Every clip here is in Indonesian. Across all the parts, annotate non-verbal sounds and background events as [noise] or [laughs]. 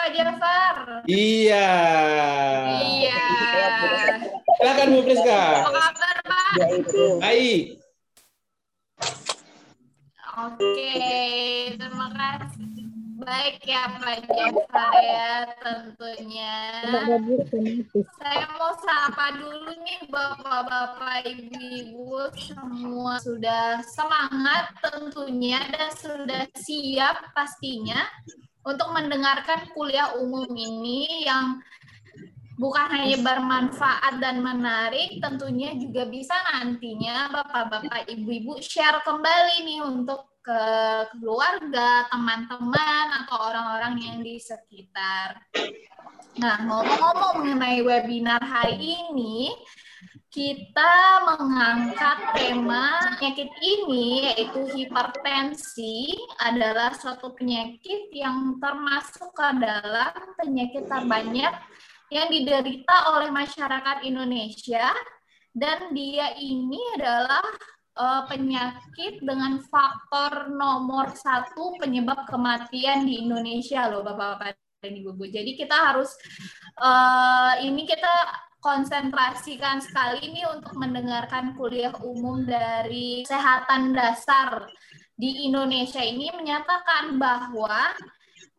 Pak Jafar? Iya. Iya. Silakan Bu Priska. Apa kabar Pak? Baik. Oke, terima kasih. Baik ya Pak Jafar ya tentunya. Saya mau sapa dulu nih Bapak-Bapak, Ibu-Ibu semua sudah semangat tentunya dan sudah siap pastinya untuk mendengarkan kuliah umum ini yang bukan hanya bermanfaat dan menarik, tentunya juga bisa nantinya Bapak-Bapak, Ibu-Ibu share kembali nih untuk ke keluarga, teman-teman, atau orang-orang yang di sekitar. Nah, ngomong-ngomong mengenai webinar hari ini, kita mengangkat tema penyakit ini yaitu hipertensi adalah suatu penyakit yang termasuk ke dalam penyakit terbanyak yang diderita oleh masyarakat Indonesia dan dia ini adalah uh, penyakit dengan faktor nomor satu penyebab kematian di Indonesia loh Bapak-Bapak dan Ibu-Ibu. Jadi kita harus uh, ini kita konsentrasikan sekali ini untuk mendengarkan kuliah umum dari kesehatan dasar di Indonesia ini menyatakan bahwa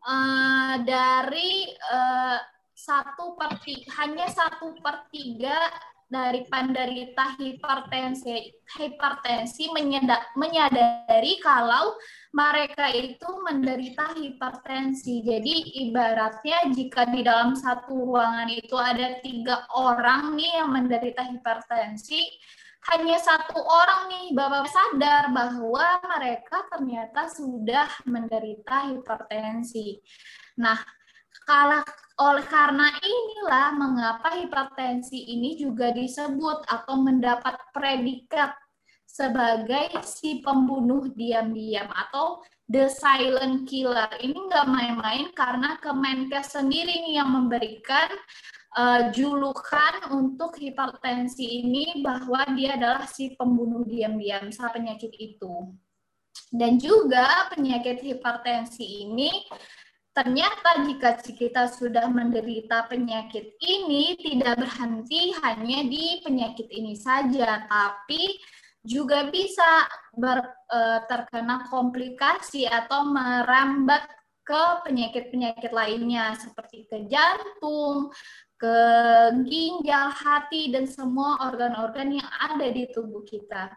uh, dari uh, satu per hanya satu per tiga dari penderita hipertensi hipertensi menyadari kalau mereka itu menderita hipertensi. Jadi ibaratnya jika di dalam satu ruangan itu ada tiga orang nih yang menderita hipertensi, hanya satu orang nih Bapak sadar bahwa mereka ternyata sudah menderita hipertensi. Nah, kalau oleh karena inilah mengapa hipertensi ini juga disebut atau mendapat predikat sebagai si pembunuh diam-diam atau the silent killer. Ini nggak main-main karena Kemenkes sendiri yang memberikan uh, julukan untuk hipertensi ini bahwa dia adalah si pembunuh diam-diam saat penyakit itu. Dan juga penyakit hipertensi ini Ternyata jika kita sudah menderita penyakit ini tidak berhenti hanya di penyakit ini saja, tapi juga bisa ber, e, terkena komplikasi atau merambat ke penyakit-penyakit lainnya seperti ke jantung, ke ginjal, hati, dan semua organ-organ yang ada di tubuh kita.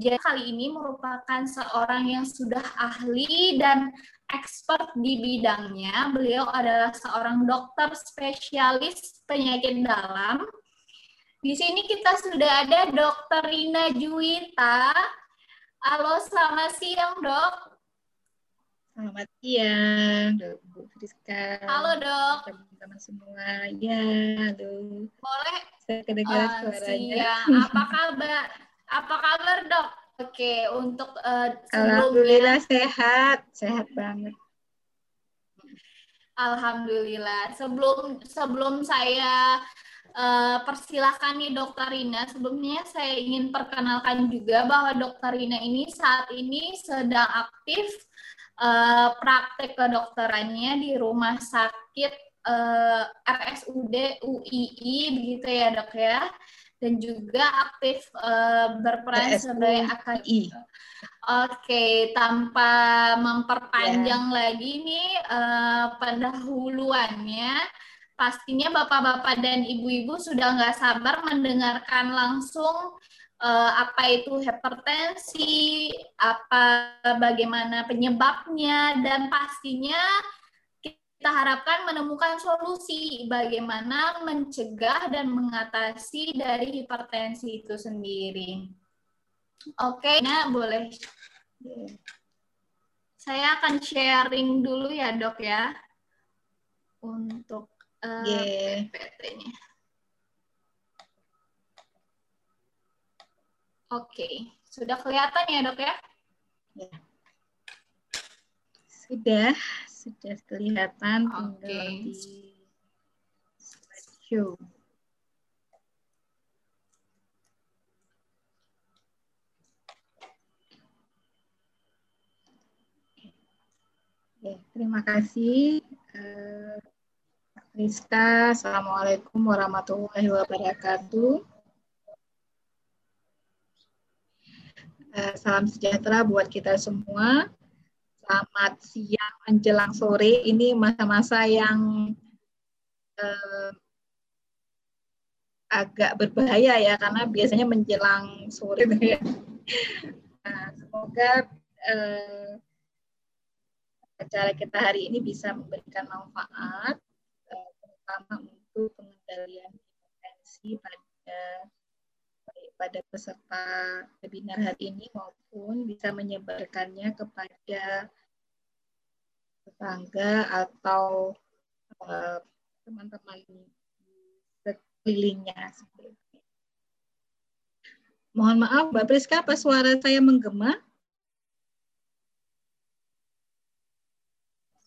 Jadi kali ini merupakan seorang yang sudah ahli dan expert di bidangnya. Beliau adalah seorang dokter spesialis penyakit dalam. Di sini kita sudah ada Dokter Rina Juwita. Halo, selamat siang, Dok. Selamat siang, Dok Bu Friska. Halo, Dok. Teman-teman semua. Ya, halo. Boleh? Saya kedengaran uh, suaranya. Apa [laughs] kabar? Apa kabar, Dok? Oke, untuk uh, Alhamdulillah sehat, sehat banget. Alhamdulillah. Sebelum sebelum saya uh, persilahkan nih Dokter Rina, sebelumnya saya ingin perkenalkan juga bahwa Dokter Rina ini saat ini sedang aktif uh, praktek kedokterannya di rumah sakit uh, RSUD UII begitu ya dok ya dan juga aktif uh, berperan sebagai akademi. Oke, okay, tanpa memperpanjang yeah. lagi nih uh, pendahuluannya, pastinya bapak-bapak dan ibu-ibu sudah nggak sabar mendengarkan langsung uh, apa itu hipertensi, apa bagaimana penyebabnya, dan pastinya kita harapkan menemukan solusi bagaimana mencegah dan mengatasi dari hipertensi itu sendiri. Oke, nah boleh. Saya akan sharing dulu ya dok ya untuk uh, yeah. PPT-nya. Oke, sudah kelihatan ya dok ya? Yeah. Sudah sudah kelihatan tinggal okay. di slideshow. Oke, terima kasih. Uh, Rizka. Assalamualaikum warahmatullahi wabarakatuh. Eh, salam sejahtera buat kita semua. Selamat siang menjelang sore. Ini masa-masa yang eh, agak berbahaya ya karena biasanya menjelang sore. Nah, semoga eh, acara kita hari ini bisa memberikan manfaat terutama untuk pengendalian hipertensi pada pada peserta webinar hari ini maupun bisa menyebarkannya kepada tetangga atau eh, teman-teman uh, sekelilingnya. Mohon maaf, Mbak Priska, apa suara saya menggema?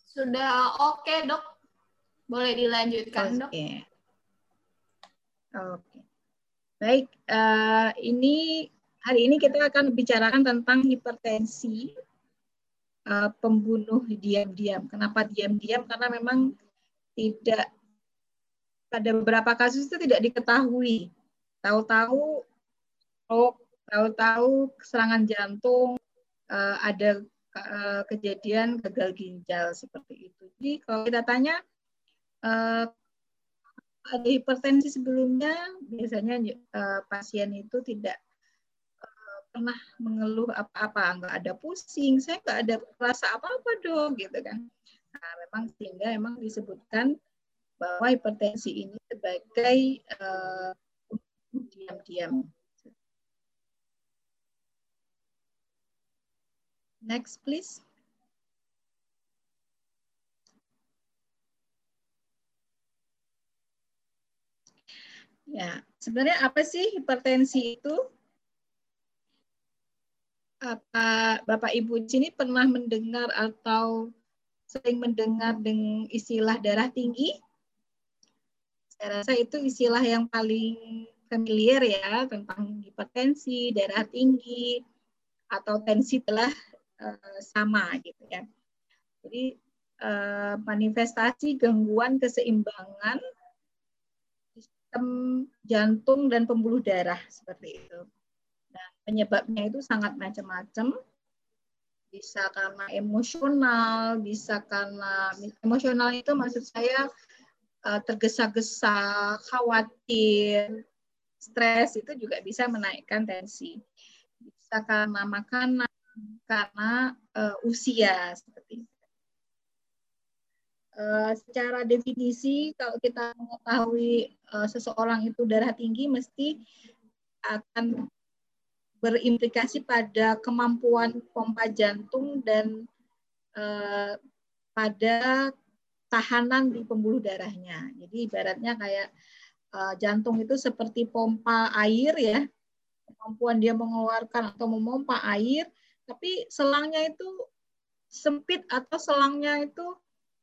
Sudah oke, okay, dok. Boleh dilanjutkan, dok. Oke. Oke. Baik, uh, ini hari ini kita akan bicarakan tentang hipertensi uh, pembunuh diam-diam. Kenapa diam-diam? Karena memang tidak pada beberapa kasus itu tidak diketahui. Tahu-tahu stroke, tahu-tahu serangan jantung, uh, ada uh, kejadian gagal ginjal seperti itu. Jadi kalau kita tanya uh, ada hipertensi sebelumnya, biasanya uh, pasien itu tidak pernah mengeluh apa-apa, nggak ada pusing, saya nggak ada rasa apa-apa dong, gitu kan. Nah, memang sehingga memang disebutkan bahwa hipertensi ini sebagai uh, diam-diam. Next, please. Ya, sebenarnya apa sih hipertensi itu? Apa Bapak Ibu di sini pernah mendengar atau sering mendengar dengan istilah darah tinggi? Saya rasa itu istilah yang paling familiar ya tentang hipertensi, darah tinggi, atau tensi telah uh, sama gitu ya. Jadi uh, manifestasi gangguan keseimbangan sistem jantung dan pembuluh darah seperti itu. Penyebabnya itu sangat macam-macam. Bisa karena emosional, bisa karena emosional itu maksud saya uh, tergesa-gesa, khawatir, stres itu juga bisa menaikkan tensi. Bisa karena makanan, karena uh, usia seperti itu. Uh, secara definisi kalau kita mengetahui uh, seseorang itu darah tinggi mesti akan berimplikasi pada kemampuan pompa jantung dan uh, pada tahanan di pembuluh darahnya. Jadi ibaratnya kayak uh, jantung itu seperti pompa air ya, kemampuan dia mengeluarkan atau memompa air, tapi selangnya itu sempit atau selangnya itu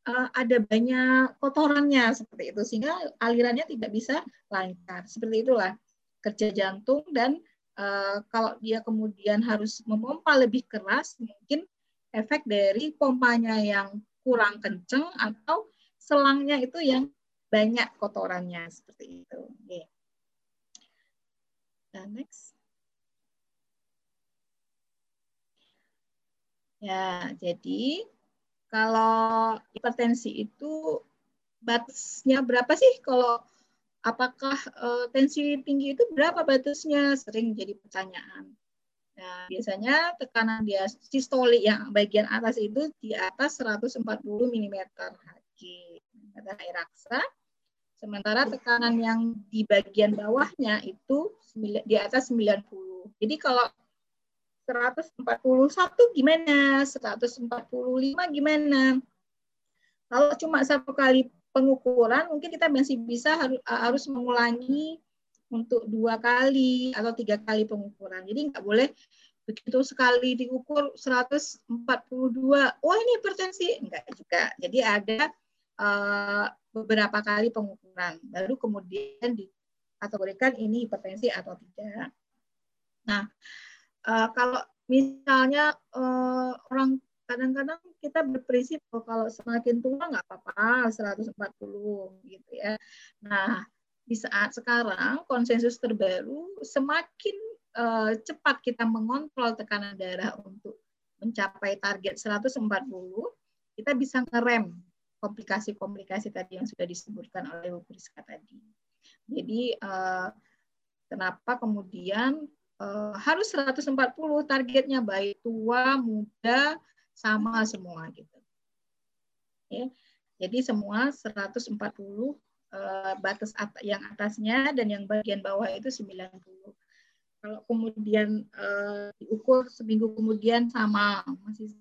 uh, ada banyak kotorannya seperti itu sehingga alirannya tidak bisa lancar. Seperti itulah kerja jantung dan uh, kalau dia kemudian harus memompa lebih keras mungkin efek dari pompanya yang kurang kenceng atau selangnya itu yang banyak kotorannya seperti itu. Okay. Dan next. Ya, jadi kalau hipertensi itu batasnya berapa sih? Kalau apakah uh, tensi tinggi itu berapa batasnya? Sering jadi pertanyaan. Nah, biasanya tekanan dia sistolik yang bagian atas itu di atas 140 mm Hg. Air raksa. Sementara tekanan yang di bagian bawahnya itu di atas 90. Jadi kalau 141 gimana? 145 gimana? Kalau cuma satu kali pengukuran, mungkin kita masih bisa harus, mengulangi untuk dua kali atau tiga kali pengukuran. Jadi nggak boleh begitu sekali diukur 142, oh ini hipertensi. Enggak juga. Jadi ada uh, beberapa kali pengukuran, baru kemudian dikategorikan ini hipertensi atau tidak. Nah, uh, kalau misalnya uh, orang kadang-kadang kita berprinsip oh, kalau semakin tua nggak apa-apa 140 gitu ya. Nah, di saat sekarang konsensus terbaru semakin uh, cepat kita mengontrol tekanan darah untuk mencapai target 140, kita bisa ngerem komplikasi-komplikasi tadi yang sudah disebutkan oleh Bu Priska tadi. Jadi uh, kenapa kemudian uh, harus 140 targetnya baik tua, muda, sama semua gitu. Ya. Jadi semua 140 uh, batas at yang atasnya dan yang bagian bawah itu 90 kalau kemudian uh, diukur seminggu kemudian sama masih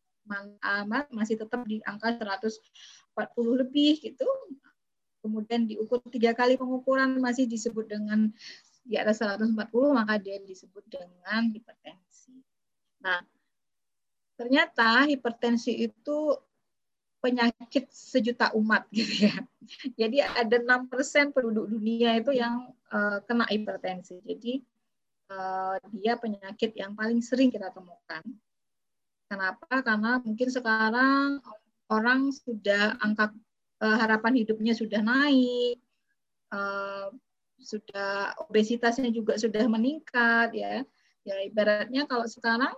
amat masih tetap di angka 140 lebih gitu kemudian diukur tiga kali pengukuran masih disebut dengan di atas 140 maka dia disebut dengan hipertensi. Nah, ternyata hipertensi itu penyakit sejuta umat [laughs] gitu ya. Jadi ada enam persen penduduk dunia itu yang uh, kena hipertensi. Jadi uh, dia penyakit yang paling sering kita temukan. Kenapa? Karena mungkin sekarang orang sudah angka uh, harapan hidupnya sudah naik, uh, sudah obesitasnya juga sudah meningkat ya. Ya ibaratnya kalau sekarang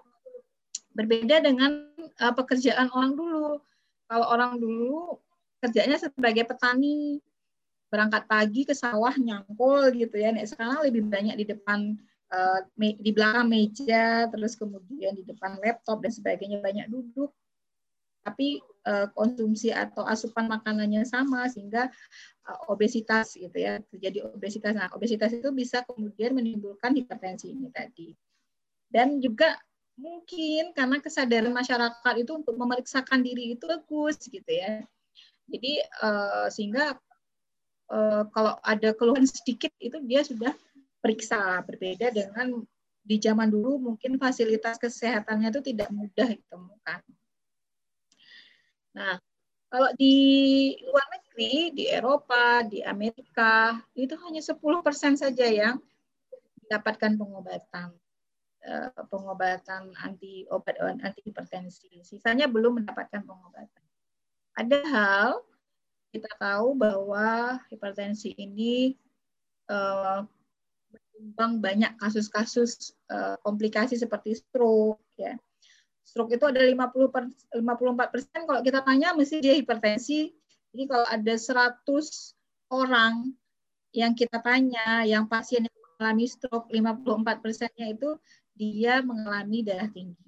berbeda dengan uh, pekerjaan orang dulu. Kalau orang dulu kerjanya sebagai petani, berangkat pagi ke sawah nyangkul gitu ya. Nek sekarang lebih banyak di depan Eh, di belakang meja, terus kemudian di depan laptop dan sebagainya banyak duduk, tapi uh, konsumsi atau asupan makanannya sama sehingga uh, obesitas gitu ya terjadi obesitas. Nah obesitas itu bisa kemudian menimbulkan hipertensi ini tadi. Dan juga mungkin karena kesadaran masyarakat itu untuk memeriksakan diri itu bagus gitu ya. Jadi uh, sehingga uh, kalau ada keluhan sedikit itu dia sudah periksa. Berbeda dengan di zaman dulu mungkin fasilitas kesehatannya itu tidak mudah ditemukan. Nah, kalau di luar negeri, di Eropa, di Amerika, itu hanya 10% saja yang mendapatkan pengobatan eh, pengobatan anti obat anti hipertensi. Sisanya belum mendapatkan pengobatan. Padahal kita tahu bahwa hipertensi ini eh, menyumbang banyak kasus-kasus uh, komplikasi seperti stroke ya. Stroke itu ada 50 per, 54 persen kalau kita tanya mesti dia hipertensi. Jadi kalau ada 100 orang yang kita tanya yang pasien yang mengalami stroke 54 persennya itu dia mengalami darah tinggi.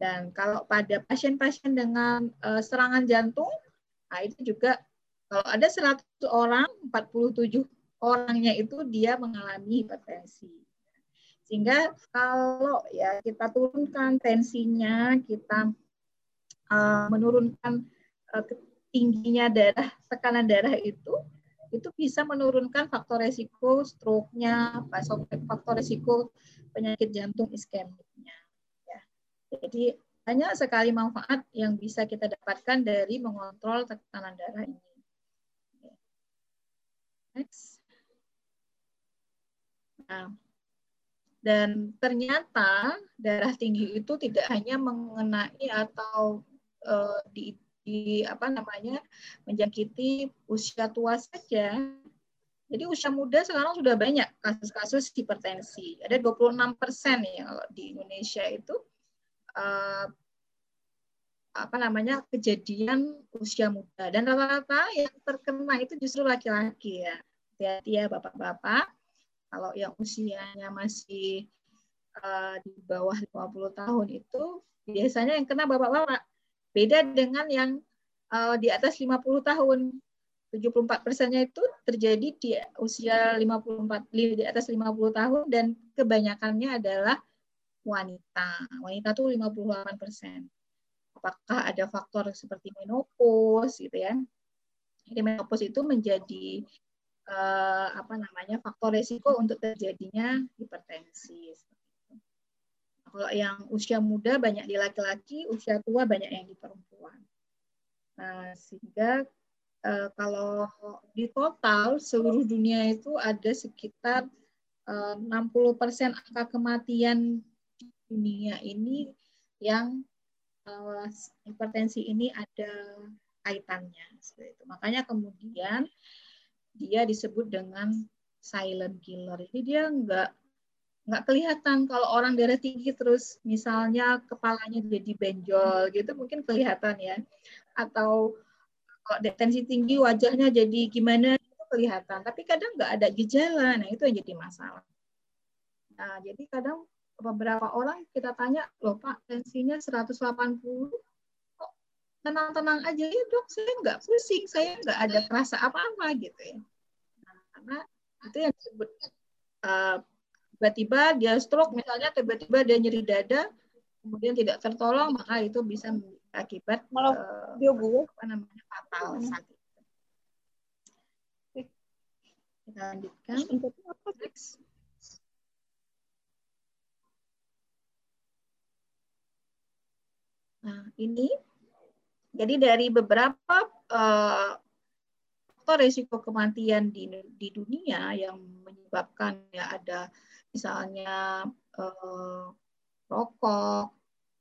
Dan kalau pada pasien-pasien dengan uh, serangan jantung, nah itu juga kalau ada 100 orang, 47 orangnya itu dia mengalami hipertensi. Sehingga kalau ya kita turunkan tensinya, kita uh, menurunkan uh, tingginya darah, tekanan darah itu, itu bisa menurunkan faktor resiko stroke-nya, faktor resiko penyakit jantung iskemiknya. Ya. Jadi banyak sekali manfaat yang bisa kita dapatkan dari mengontrol tekanan darah ini. Next. Nah, dan ternyata darah tinggi itu tidak hanya mengenai atau uh, di, di apa namanya menjangkiti usia tua saja. Jadi usia muda sekarang sudah banyak kasus-kasus hipertensi. Ada 26 persen ya kalau di Indonesia itu uh, apa namanya kejadian usia muda dan rata-rata yang terkena itu justru laki-laki ya. Hati-hati ya bapak-bapak kalau yang usianya masih uh, di bawah 50 tahun itu biasanya yang kena bapak-bapak. Beda dengan yang uh, di atas 50 tahun. 74 persennya itu terjadi di usia 54 di atas 50 tahun dan kebanyakannya adalah wanita. Wanita tuh 58 persen. Apakah ada faktor seperti menopause gitu ya? Jadi menopause itu menjadi uh, apa namanya faktor resiko untuk terjadinya hipertensi. Kalau yang usia muda banyak di laki-laki, usia tua banyak yang di perempuan. Nah, sehingga uh, kalau di total seluruh dunia itu ada sekitar uh, 60% angka kematian dunia ini yang uh, hipertensi ini ada kaitannya. Makanya kemudian dia disebut dengan silent killer. Jadi dia nggak nggak kelihatan kalau orang darah tinggi terus misalnya kepalanya jadi benjol gitu mungkin kelihatan ya. Atau kalau tensi tinggi wajahnya jadi gimana itu kelihatan. Tapi kadang nggak ada gejala nah itu yang jadi masalah. Nah jadi kadang beberapa orang kita tanya loh pak tensinya 180 kok tenang-tenang aja? Ya dok saya nggak pusing saya nggak ada terasa apa-apa gitu ya. Nah, karena itu yang disebut uh, tiba-tiba dia stroke misalnya tiba-tiba dia nyeri dada kemudian tidak tertolong maka itu bisa akibat malah uh, dia apa namanya fatal hmm. saat itu. Kita lanjutkan. Next. Nah, ini jadi dari beberapa uh, faktor risiko kematian di, di dunia yang menyebabkan ya ada misalnya uh, rokok,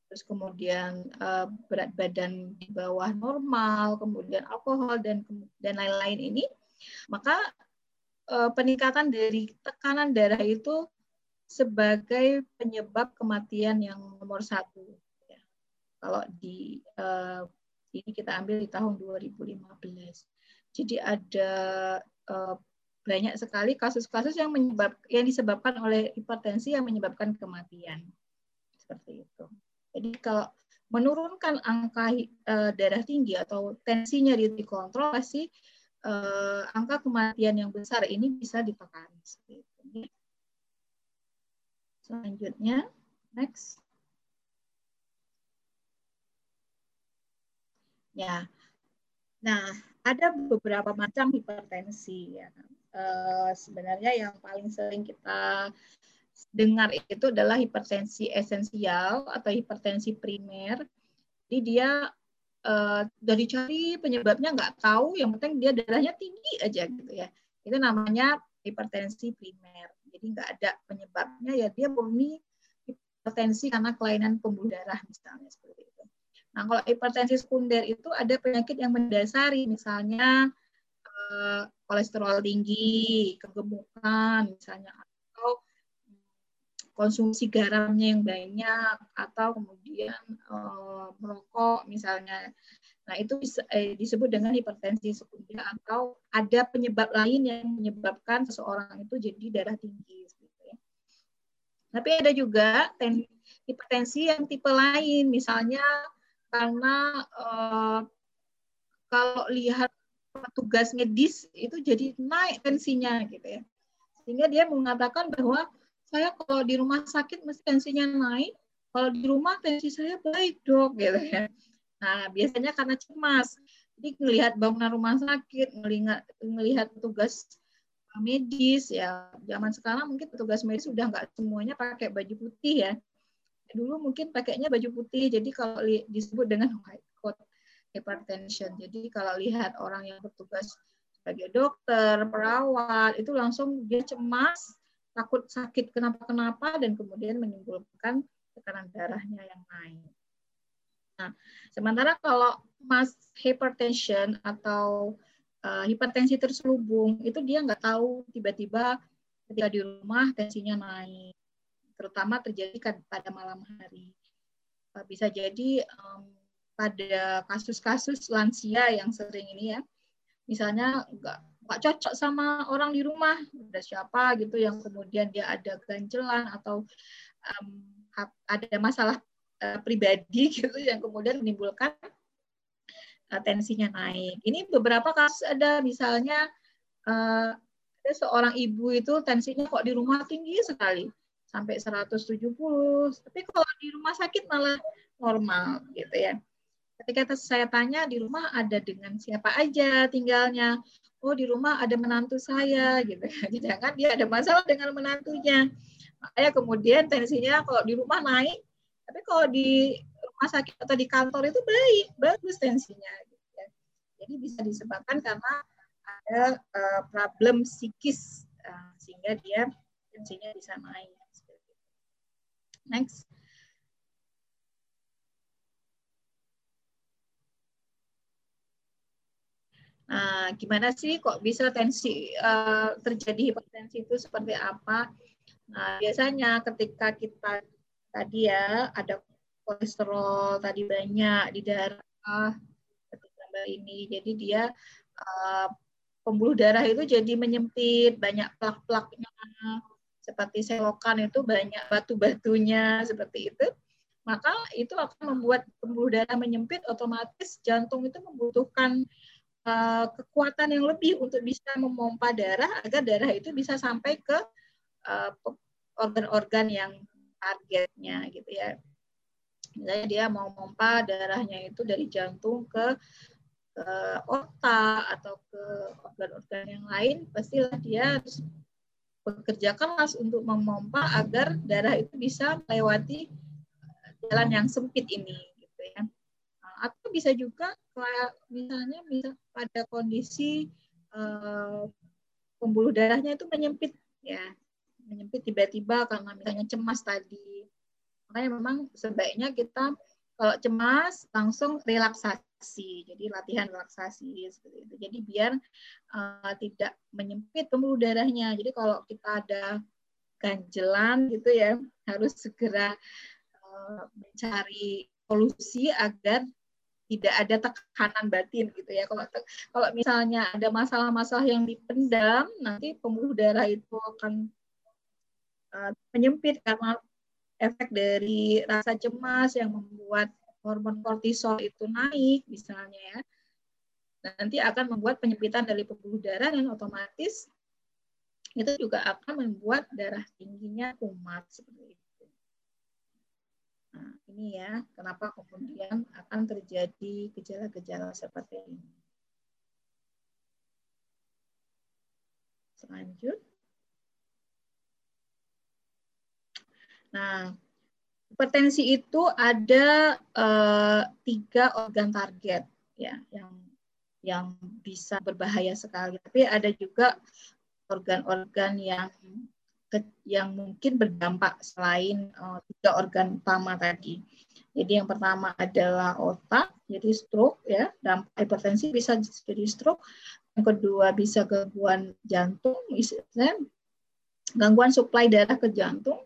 terus kemudian uh, berat badan di bawah normal, kemudian alkohol dan dan lain-lain ini, maka uh, peningkatan dari tekanan darah itu sebagai penyebab kematian yang nomor satu kalau di uh, ini kita ambil di tahun 2015. Jadi ada uh, banyak sekali kasus-kasus yang menyebab yang disebabkan oleh hipertensi yang menyebabkan kematian. Seperti itu. Jadi kalau menurunkan angka uh, darah tinggi atau tensinya dikontrol pasti uh, angka kematian yang besar ini bisa ditekan. Selanjutnya, next. Ya. Nah, ada beberapa macam hipertensi ya. E, sebenarnya yang paling sering kita dengar itu adalah hipertensi esensial atau hipertensi primer. Jadi dia e, dari cari penyebabnya nggak tahu, yang penting dia darahnya tinggi aja gitu ya. Itu namanya hipertensi primer. Jadi nggak ada penyebabnya ya dia murni hipertensi karena kelainan pembuluh darah misalnya seperti itu. Nah, kalau hipertensi sekunder itu ada penyakit yang mendasari, misalnya kolesterol tinggi, kegemukan, misalnya, atau konsumsi garamnya yang banyak, atau kemudian eh, merokok, misalnya. Nah, itu eh, disebut dengan hipertensi sekunder, atau ada penyebab lain yang menyebabkan seseorang itu jadi darah tinggi. Ya. Tapi ada juga hipertensi yang tipe lain, misalnya karena uh, kalau lihat petugas medis itu jadi naik tensinya gitu ya. Sehingga dia mengatakan bahwa saya kalau di rumah sakit mesti tensinya naik kalau di rumah tensi saya baik dok gitu ya. Nah biasanya karena cemas. Jadi melihat bangunan rumah sakit melihat melihat petugas medis ya zaman sekarang mungkin petugas medis sudah nggak semuanya pakai baju putih ya. Dulu mungkin pakainya baju putih jadi kalau disebut dengan white coat hypertension jadi kalau lihat orang yang bertugas sebagai dokter perawat itu langsung dia cemas takut sakit kenapa-kenapa dan kemudian menimbulkan tekanan darahnya yang naik. Nah, sementara kalau mass hypertension atau uh, hipertensi terselubung itu dia nggak tahu tiba-tiba ketika di rumah tensinya naik terutama terjadi kan pada malam hari. Eh, bisa jadi um, pada kasus-kasus lansia yang sering ini ya, misalnya nggak nggak cocok sama orang di rumah, ada siapa gitu yang kemudian dia ada ganjelan atau um, ada masalah uh, pribadi [laughs] gitu yang kemudian menimbulkan uh, tensinya naik. Ini beberapa kasus ada misalnya uh, ada seorang ibu itu tensinya kok di rumah tinggi sekali sampai 170. Tapi kalau di rumah sakit malah normal gitu ya. Ketika saya tanya di rumah ada dengan siapa aja tinggalnya. Oh di rumah ada menantu saya gitu. [laughs] Jangan dia ada masalah dengan menantunya. Makanya kemudian tensinya kalau di rumah naik, tapi kalau di rumah sakit atau di kantor itu baik, bagus tensinya. Gitu ya. Jadi bisa disebabkan karena ada uh, problem psikis uh, sehingga dia tensinya bisa naik. Next. Nah, gimana sih kok bisa tensi uh, terjadi hipertensi itu seperti apa? Nah, biasanya ketika kita tadi ya ada kolesterol tadi banyak di darah ketika ini, jadi dia uh, pembuluh darah itu jadi menyempit, banyak plak-plaknya, seperti selokan itu banyak batu-batunya seperti itu maka itu akan membuat pembuluh darah menyempit otomatis jantung itu membutuhkan uh, kekuatan yang lebih untuk bisa memompa darah agar darah itu bisa sampai ke uh, organ-organ yang targetnya gitu ya. Misalnya dia mau memompa darahnya itu dari jantung ke ke otak atau ke organ-organ yang lain pastilah dia harus bekerja keras untuk memompa agar darah itu bisa melewati jalan yang sempit ini atau bisa juga misalnya bisa pada kondisi uh, pembuluh darahnya itu menyempit ya. Menyempit tiba-tiba karena misalnya cemas tadi. Makanya memang sebaiknya kita kalau cemas langsung relaksasi. Jadi latihan relaksasi seperti itu. Jadi biar uh, tidak menyempit pembuluh darahnya. Jadi kalau kita ada ganjelan gitu ya harus segera uh, mencari solusi agar tidak ada tekanan batin gitu ya kalau kalau misalnya ada masalah-masalah yang dipendam nanti pembuluh darah itu akan uh, menyempit karena efek dari rasa cemas yang membuat hormon kortisol itu naik misalnya ya nanti akan membuat penyempitan dari pembuluh darah dan otomatis itu juga akan membuat darah tingginya kumat seperti itu. Nah, ini ya kenapa kemudian akan terjadi gejala-gejala seperti ini. Selanjut. Nah, hipertensi itu ada uh, tiga organ target ya yang yang bisa berbahaya sekali. Tapi ada juga organ-organ yang yang mungkin berdampak selain uh, tiga organ utama tadi. Jadi yang pertama adalah otak, jadi stroke ya, dampak hipertensi bisa jadi stroke. Yang kedua bisa gangguan jantung, misalnya gangguan suplai darah ke jantung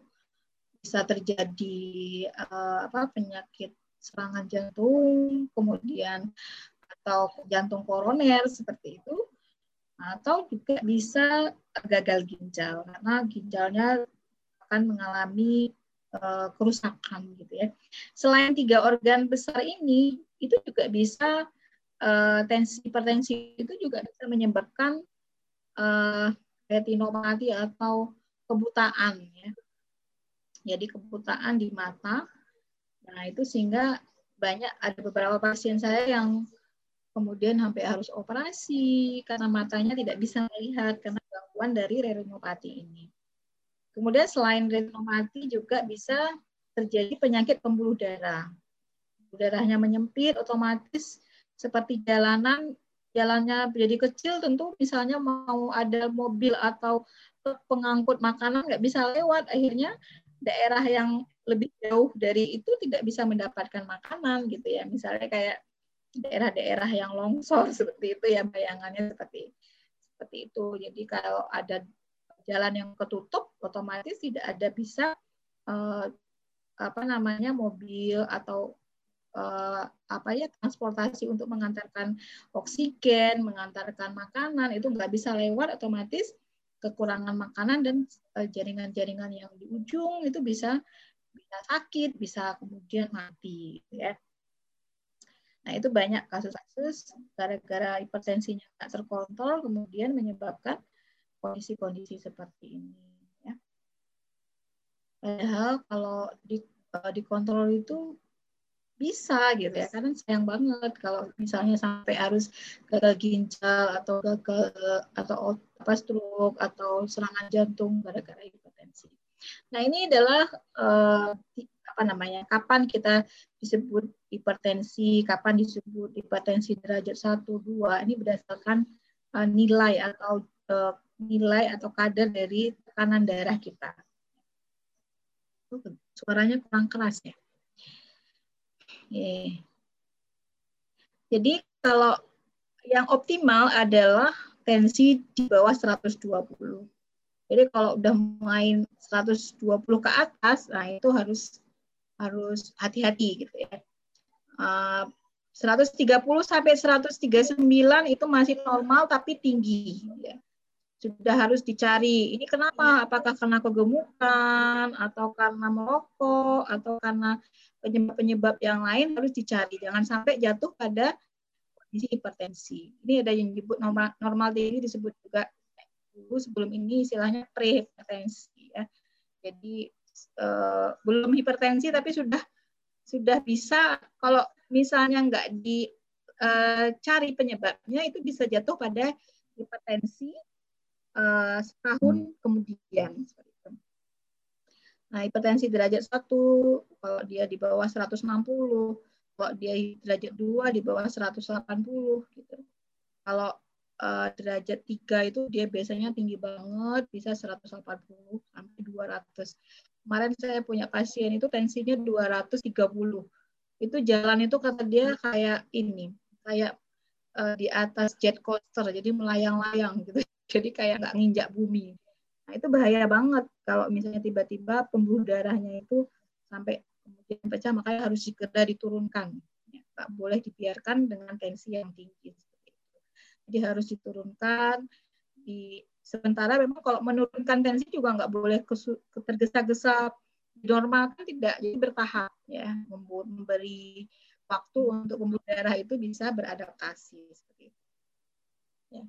bisa terjadi uh, apa penyakit serangan jantung, kemudian atau jantung koroner seperti itu, atau juga bisa gagal ginjal karena ginjalnya akan mengalami uh, kerusakan gitu ya. Selain tiga organ besar ini, itu juga bisa uh, tensi hipertensi itu juga bisa menyebabkan uh, retinopati atau kebutaan ya jadi kebutaan di mata. Nah, itu sehingga banyak ada beberapa pasien saya yang kemudian sampai harus operasi karena matanya tidak bisa melihat karena gangguan dari retinopati ini. Kemudian selain retinopati juga bisa terjadi penyakit pembuluh darah. Darahnya menyempit, otomatis seperti jalanan jalannya jadi kecil tentu misalnya mau ada mobil atau pengangkut makanan nggak bisa lewat akhirnya daerah yang lebih jauh dari itu tidak bisa mendapatkan makanan gitu ya misalnya kayak daerah-daerah yang longsor [laughs] seperti itu ya bayangannya seperti seperti itu jadi kalau ada jalan yang ketutup otomatis tidak ada bisa uh, apa namanya mobil atau uh, apa ya transportasi untuk mengantarkan oksigen mengantarkan makanan itu nggak bisa lewat otomatis kekurangan makanan dan eh, jaringan-jaringan yang di ujung itu bisa bisa sakit, bisa kemudian mati, ya. Nah itu banyak kasus-kasus gara-gara hipertensinya tidak terkontrol kemudian menyebabkan kondisi-kondisi seperti ini. Ya. Padahal kalau di, eh, dikontrol itu bisa gitu ya karena sayang banget kalau misalnya sampai harus gagal ginjal atau gagal atau apa stroke atau serangan jantung gara-gara hipertensi. Nah ini adalah uh, apa namanya kapan kita disebut hipertensi, kapan disebut hipertensi derajat 1, 2. Ini berdasarkan uh, nilai atau uh, nilai atau kadar dari tekanan darah kita. Suaranya kurang keras ya. Jadi kalau yang optimal adalah tensi di bawah 120. Jadi kalau udah main 120 ke atas, nah itu harus harus hati-hati gitu ya. Uh, 130 sampai 139 itu masih normal tapi tinggi ya. Sudah harus dicari. Ini kenapa? Apakah karena kegemukan atau karena merokok atau karena penyebab-penyebab yang lain harus dicari. Jangan sampai jatuh pada kondisi hipertensi. Ini ada yang disebut normal normal tinggi disebut juga dulu sebelum ini istilahnya prehipertensi ya. Jadi eh, belum hipertensi tapi sudah sudah bisa kalau misalnya nggak dicari eh, penyebabnya itu bisa jatuh pada hipertensi eh, setahun hmm. kemudian seperti itu. Nah, hipertensi derajat 1 kalau dia di bawah 160, kalau dia derajat 2 di bawah 180 gitu. Kalau uh, derajat 3 itu dia biasanya tinggi banget, bisa 180 sampai 200. Kemarin saya punya pasien itu tensinya 230. Itu jalan itu kata dia kayak ini, kayak uh, di atas jet coaster, jadi melayang-layang gitu. [laughs] Jadi kayak nggak nginjak bumi. Nah itu bahaya banget kalau misalnya tiba-tiba pembuluh darahnya itu sampai kemudian pecah, makanya harus segera diturunkan. Ya, nggak boleh dibiarkan dengan tensi yang tinggi jadi harus diturunkan di sementara memang kalau menurunkan tensi juga nggak boleh tergesa-gesa kan tidak jadi bertahap ya. Memberi waktu untuk pembuluh darah itu bisa beradaptasi seperti itu. Ya.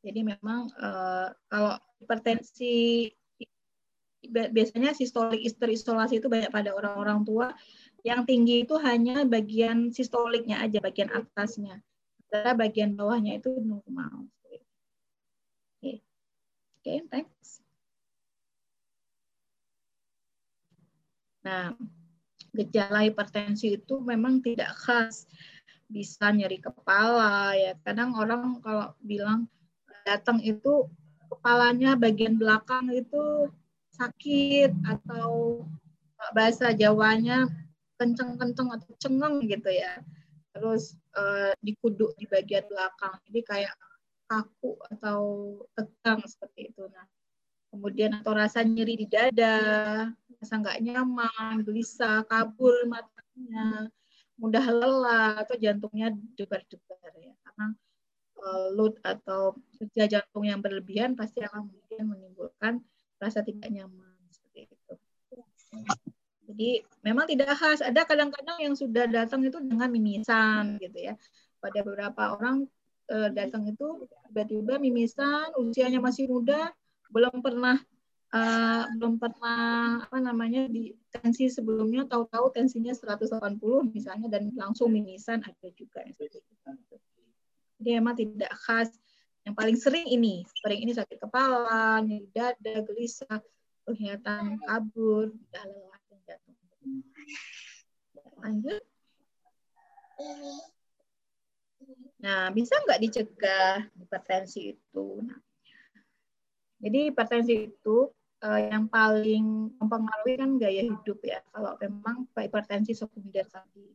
Jadi memang uh, kalau hipertensi biasanya sistolik terisolasi itu banyak pada orang-orang tua yang tinggi itu hanya bagian sistoliknya aja bagian atasnya. Sementara bagian bawahnya itu normal. Okay. thanks. Nah, gejala hipertensi itu memang tidak khas. Bisa nyeri kepala ya. Kadang orang kalau bilang datang itu kepalanya bagian belakang itu sakit atau bahasa Jawanya kenceng-kenceng atau cengeng gitu ya terus uh, dikuduk di bagian belakang jadi kayak kaku atau tegang seperti itu nah kemudian atau rasa nyeri di dada rasa nggak nyaman gelisah kabur matanya mudah lelah atau jantungnya debar-debar ya karena uh, load atau kerja jantung yang berlebihan pasti akan kemudian menimbulkan rasa tidak nyaman seperti itu. Jadi memang tidak khas. Ada kadang-kadang yang sudah datang itu dengan mimisan gitu ya. Pada beberapa orang e, datang itu tiba-tiba mimisan, usianya masih muda, belum pernah e, belum pernah apa namanya di tensi sebelumnya tahu-tahu tensinya 180 misalnya dan langsung mimisan ada juga. Jadi memang tidak khas. Yang paling sering ini, sering ini sakit kepala, nyeri dada, gelisah, kelihatan kabur, lelah Lanjut. Nah, bisa nggak dicegah hipertensi itu? Nah, jadi hipertensi itu uh, yang paling mempengaruhi kan gaya hidup ya. Kalau memang hipertensi sekunder tadi.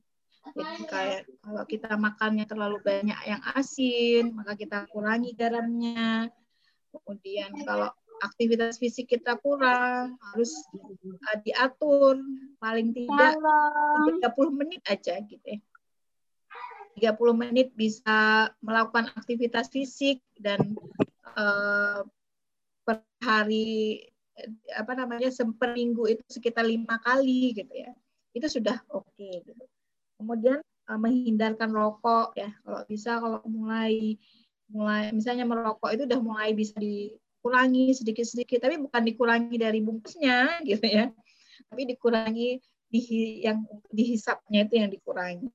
Jadi kayak kalau kita makannya terlalu banyak yang asin, maka kita kurangi garamnya. Kemudian kalau aktivitas fisik kita kurang, harus uh, diatur paling tidak Halo. 30 menit aja gitu ya. 30 menit bisa melakukan aktivitas fisik dan uh, per hari apa namanya seminggu itu sekitar lima kali gitu ya. Itu sudah oke okay, gitu. Kemudian uh, menghindarkan rokok ya. Kalau bisa kalau mulai mulai misalnya merokok itu udah mulai bisa di dikurangi sedikit-sedikit, tapi bukan dikurangi dari bungkusnya gitu ya, tapi dikurangi di yang dihisapnya itu yang dikurangi.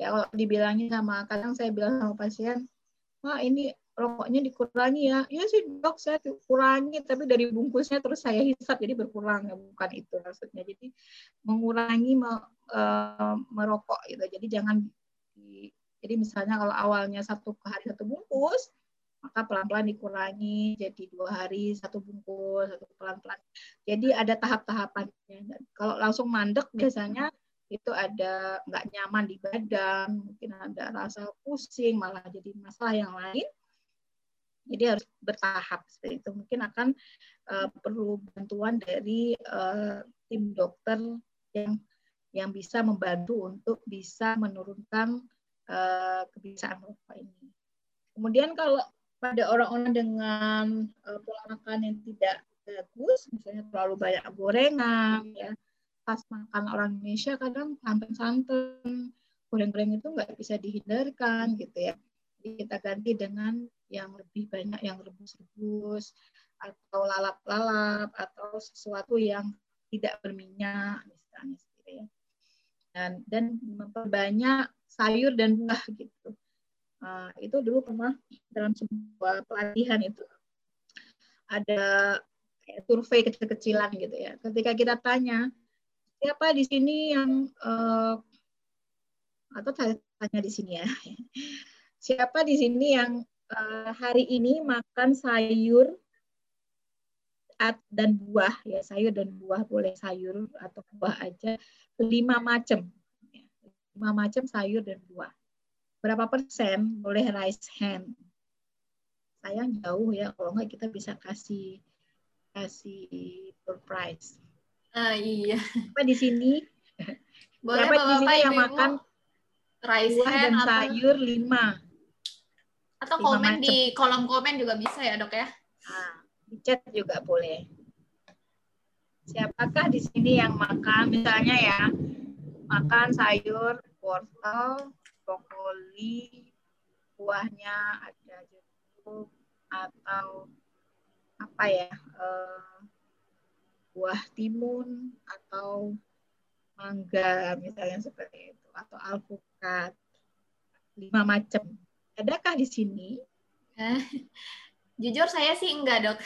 Ya kalau dibilangin sama kadang saya bilang sama pasien, wah ini rokoknya dikurangi ya, ya sih dok saya kurangi tapi dari bungkusnya terus saya hisap jadi berkurang ya bukan itu maksudnya. Jadi mengurangi me, e, merokok gitu. Jadi jangan di, jadi misalnya kalau awalnya satu hari satu bungkus, maka pelan-pelan dikurangi jadi dua hari satu bungkus satu pelan-pelan jadi ada tahap-tahapannya kalau langsung mandek biasanya itu ada nggak nyaman di badan, mungkin ada rasa pusing, malah jadi masalah yang lain. Jadi harus bertahap seperti itu. Mungkin akan uh, perlu bantuan dari uh, tim dokter yang yang bisa membantu untuk bisa menurunkan uh, kebiasaan rokok ini. Kemudian kalau pada orang-orang dengan uh, pola makan yang tidak bagus, misalnya terlalu banyak gorengan, ya pas makan orang Indonesia kadang santan-santan goreng-goreng itu nggak bisa dihindarkan gitu ya. Jadi kita ganti dengan yang lebih banyak yang rebus-rebus atau lalap-lalap atau sesuatu yang tidak berminyak misalnya gitu ya. Dan dan memperbanyak sayur dan buah [laughs] gitu. Uh, itu dulu pernah dalam sebuah pelatihan itu ada survei kecil-kecilan gitu ya. Ketika kita tanya siapa di sini yang uh, atau tanya di sini ya. [laughs] Siapa di sini yang uh, hari ini makan sayur dan buah? Ya sayur dan buah boleh sayur atau buah aja. Lima macam. Lima macam sayur dan buah. Berapa persen? Boleh raise hand. Sayang jauh ya kalau nggak kita bisa kasih kasih surprise Uh, iya. Apa di sini? Boleh Siapa di sini yang makan rice buah dan atau... sayur lima? Atau lima komen macem. di kolom komen juga bisa ya dok ya? Nah, di chat juga boleh. Siapakah di sini yang makan misalnya ya makan sayur, wortel, brokoli, buahnya ada jeruk atau apa ya? Uh, buah timun atau mangga misalnya seperti itu atau alpukat lima macam. Adakah di sini? Jujur saya sih enggak dok.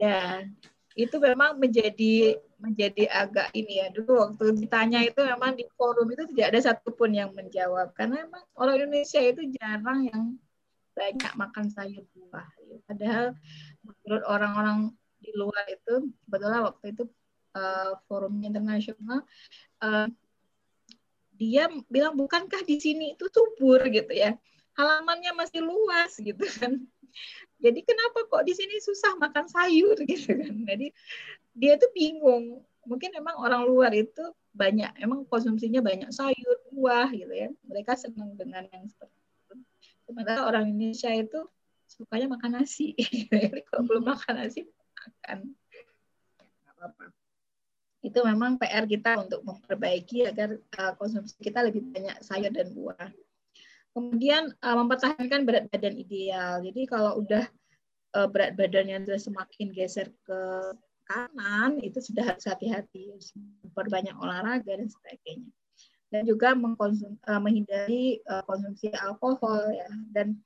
Dan [laughs] itu memang menjadi menjadi agak ini ya. Dulu waktu ditanya itu memang di forum itu tidak ada satupun yang menjawab. Karena memang orang Indonesia itu jarang yang banyak makan sayur buah. Padahal menurut orang-orang di luar itu, sebetulnya waktu itu uh, forum internasional, uh, dia bilang bukankah di sini itu subur gitu ya, halamannya masih luas gitu kan. Jadi kenapa kok di sini susah makan sayur [laughs] gitu kan? Jadi dia tuh bingung. Mungkin emang orang luar itu banyak, emang konsumsinya banyak sayur, buah gitu ya. Mereka senang dengan yang seperti Sementara orang Indonesia itu sukanya makan nasi. [laughs] Jadi kalau belum makan nasi, makan. apa-apa. Itu memang PR kita untuk memperbaiki agar uh, konsumsi kita lebih banyak sayur dan buah. Kemudian uh, mempertahankan berat badan ideal. Jadi kalau udah uh, berat badannya sudah semakin geser ke kanan, itu sudah harus hati-hati, perbanyak olahraga dan sebagainya dan juga uh, menghindari uh, konsumsi alkohol ya dan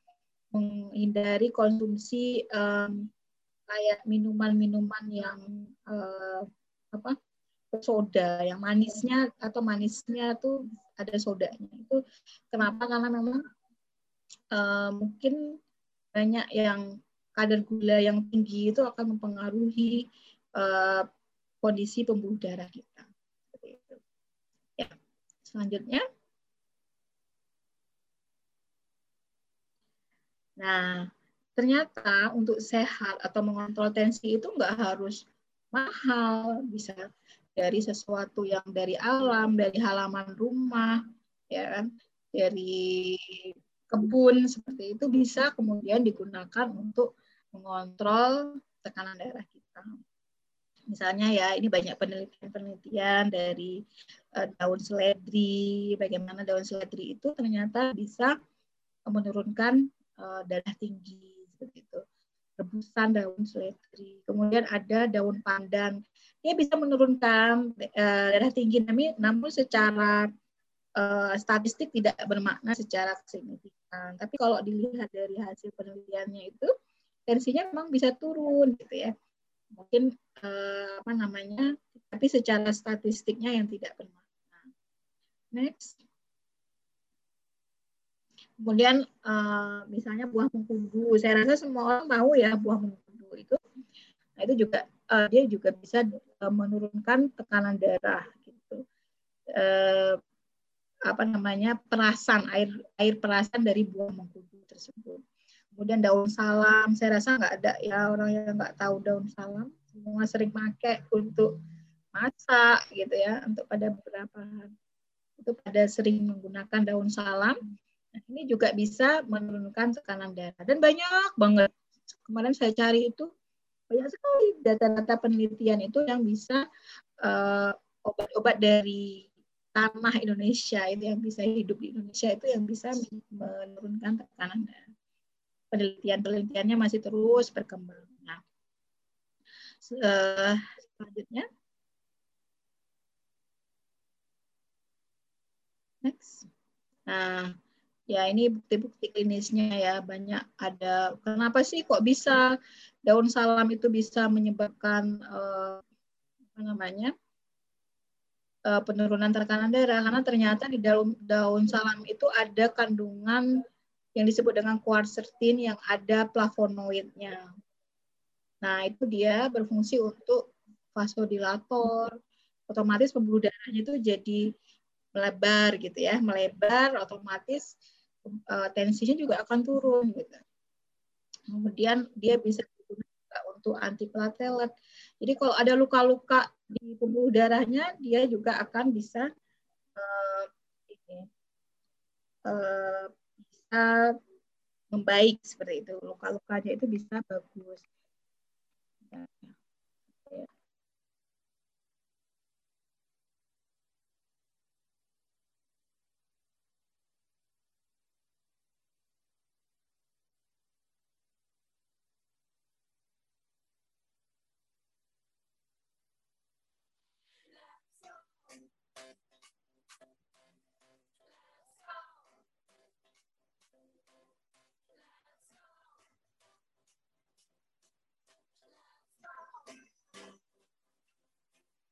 menghindari konsumsi um, kayak minuman-minuman yang uh, apa soda yang manisnya atau manisnya tuh ada sodanya. Itu kenapa? Karena memang uh, mungkin banyak yang kadar gula yang tinggi itu akan mempengaruhi uh, kondisi pembuluh darah kita Selanjutnya. Nah, ternyata untuk sehat atau mengontrol tensi itu nggak harus mahal, bisa dari sesuatu yang dari alam, dari halaman rumah, ya kan, dari kebun seperti itu bisa kemudian digunakan untuk mengontrol tekanan darah kita. Misalnya ya, ini banyak penelitian-penelitian dari uh, daun seledri, bagaimana daun seledri itu ternyata bisa menurunkan uh, darah tinggi seperti itu. Rebusan daun seledri. Kemudian ada daun pandan. Dia bisa menurunkan uh, darah tinggi, namun secara uh, statistik tidak bermakna secara signifikan. Tapi kalau dilihat dari hasil penelitiannya itu, tensinya memang bisa turun gitu ya mungkin eh, apa namanya tapi secara statistiknya yang tidak bermakna. Next. Kemudian eh, misalnya buah mengkudu, saya rasa semua orang tahu ya buah mengkudu itu Nah, itu juga uh, dia juga bisa uh, menurunkan tekanan darah gitu. Uh, apa namanya perasan air air perasan dari buah mengkudu tersebut. Kemudian daun salam, saya rasa nggak ada ya orang yang nggak tahu daun salam. Semua sering pakai untuk masak gitu ya, untuk pada beberapa itu pada sering menggunakan daun salam. Nah, ini juga bisa menurunkan tekanan darah dan banyak banget. Kemarin saya cari itu banyak sekali data-data penelitian itu yang bisa uh, obat-obat dari tanah Indonesia itu yang bisa hidup di Indonesia itu yang bisa menurunkan tekanan darah. Penelitian-penelitiannya masih terus berkembang. Nah, uh, selanjutnya. Next. Nah, ya ini bukti-bukti klinisnya ya banyak ada. Kenapa sih kok bisa daun salam itu bisa menyebabkan uh, apa namanya uh, penurunan tekanan darah karena ternyata di daun daun salam itu ada kandungan yang disebut dengan quercetin yang ada flavonoidnya. Nah itu dia berfungsi untuk vasodilator, otomatis pembuluh darahnya itu jadi melebar gitu ya, melebar otomatis uh, tensinya juga akan turun gitu. Kemudian dia bisa untuk antiplatelet. Jadi kalau ada luka-luka di pembuluh darahnya, dia juga akan bisa ini, uh, bisa membaik seperti itu. Luka-lukanya itu bisa bagus.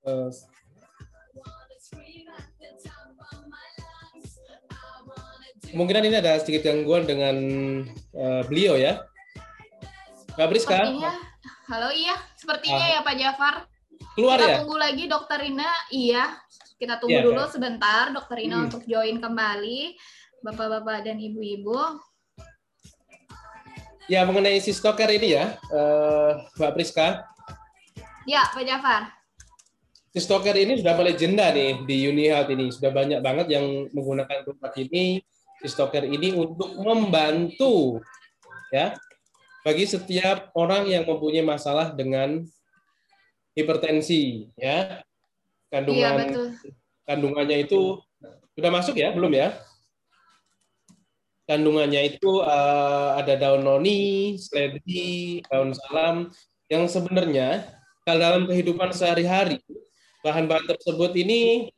Uh, kemungkinan ini ada sedikit gangguan dengan uh, beliau ya. Mbak Briska. Halo iya, sepertinya ah. ya Pak Jafar. Keluar kita ya? tunggu lagi Dokter Rina. Iya, kita tunggu ya, dulu ya. sebentar Dokter Rina hmm. untuk join kembali. Bapak-bapak dan ibu-ibu. Ya, mengenai si stoker ini ya, uh, Mbak Priska. Ya, Pak Jafar. Si stoker ini sudah legenda nih di UniHealth ini. Sudah banyak banget yang menggunakan produk ini, si stoker ini untuk membantu ya bagi setiap orang yang mempunyai masalah dengan hipertensi ya kandungan iya, betul. kandungannya itu sudah masuk ya belum ya kandungannya itu uh, ada daun noni, seledri, daun salam yang sebenarnya kalau dalam kehidupan sehari-hari bahan-bahan tersebut ini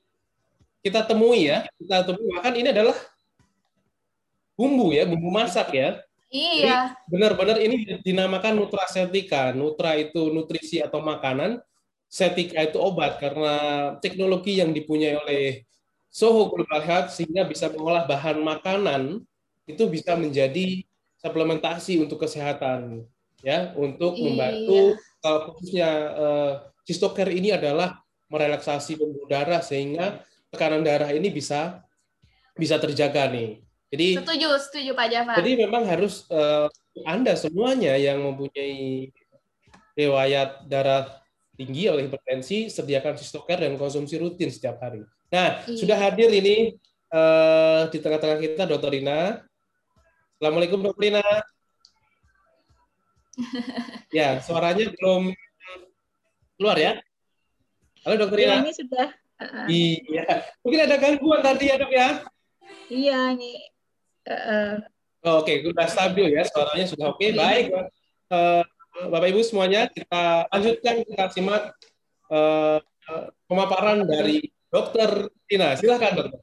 kita temui ya kita temui bahkan ini adalah bumbu ya bumbu masak ya Iya. Benar-benar ini dinamakan nutrasetika. Nutra itu nutrisi atau makanan, setika itu obat karena teknologi yang dipunyai oleh Soho Global Health sehingga bisa mengolah bahan makanan itu bisa menjadi suplementasi untuk kesehatan ya untuk iya. membantu kalau khususnya uh, Cistoker ini adalah merelaksasi pembuluh darah sehingga tekanan darah ini bisa bisa terjaga nih. Jadi setuju, setuju Pak Jafar. Jadi memang harus uh, Anda semuanya yang mempunyai riwayat darah tinggi oleh hipertensi, sediakan sistoker dan konsumsi rutin setiap hari. Nah, iya. sudah hadir ini uh, di tengah-tengah kita Dr. Rina. Assalamualaikum Dr. Rina. [laughs] ya, suaranya belum keluar ya? Halo Dr. Rina. Ya, ini sudah. Uh, iya. Mungkin ada gangguan tadi ya dok ya? Iya, ini Uh, oke, okay, sudah stabil ya suaranya sudah oke. Okay. Iya. Baik, uh, Bapak Ibu semuanya kita lanjutkan kita simak uh, pemaparan dari Dokter Tina. Silakan dokter.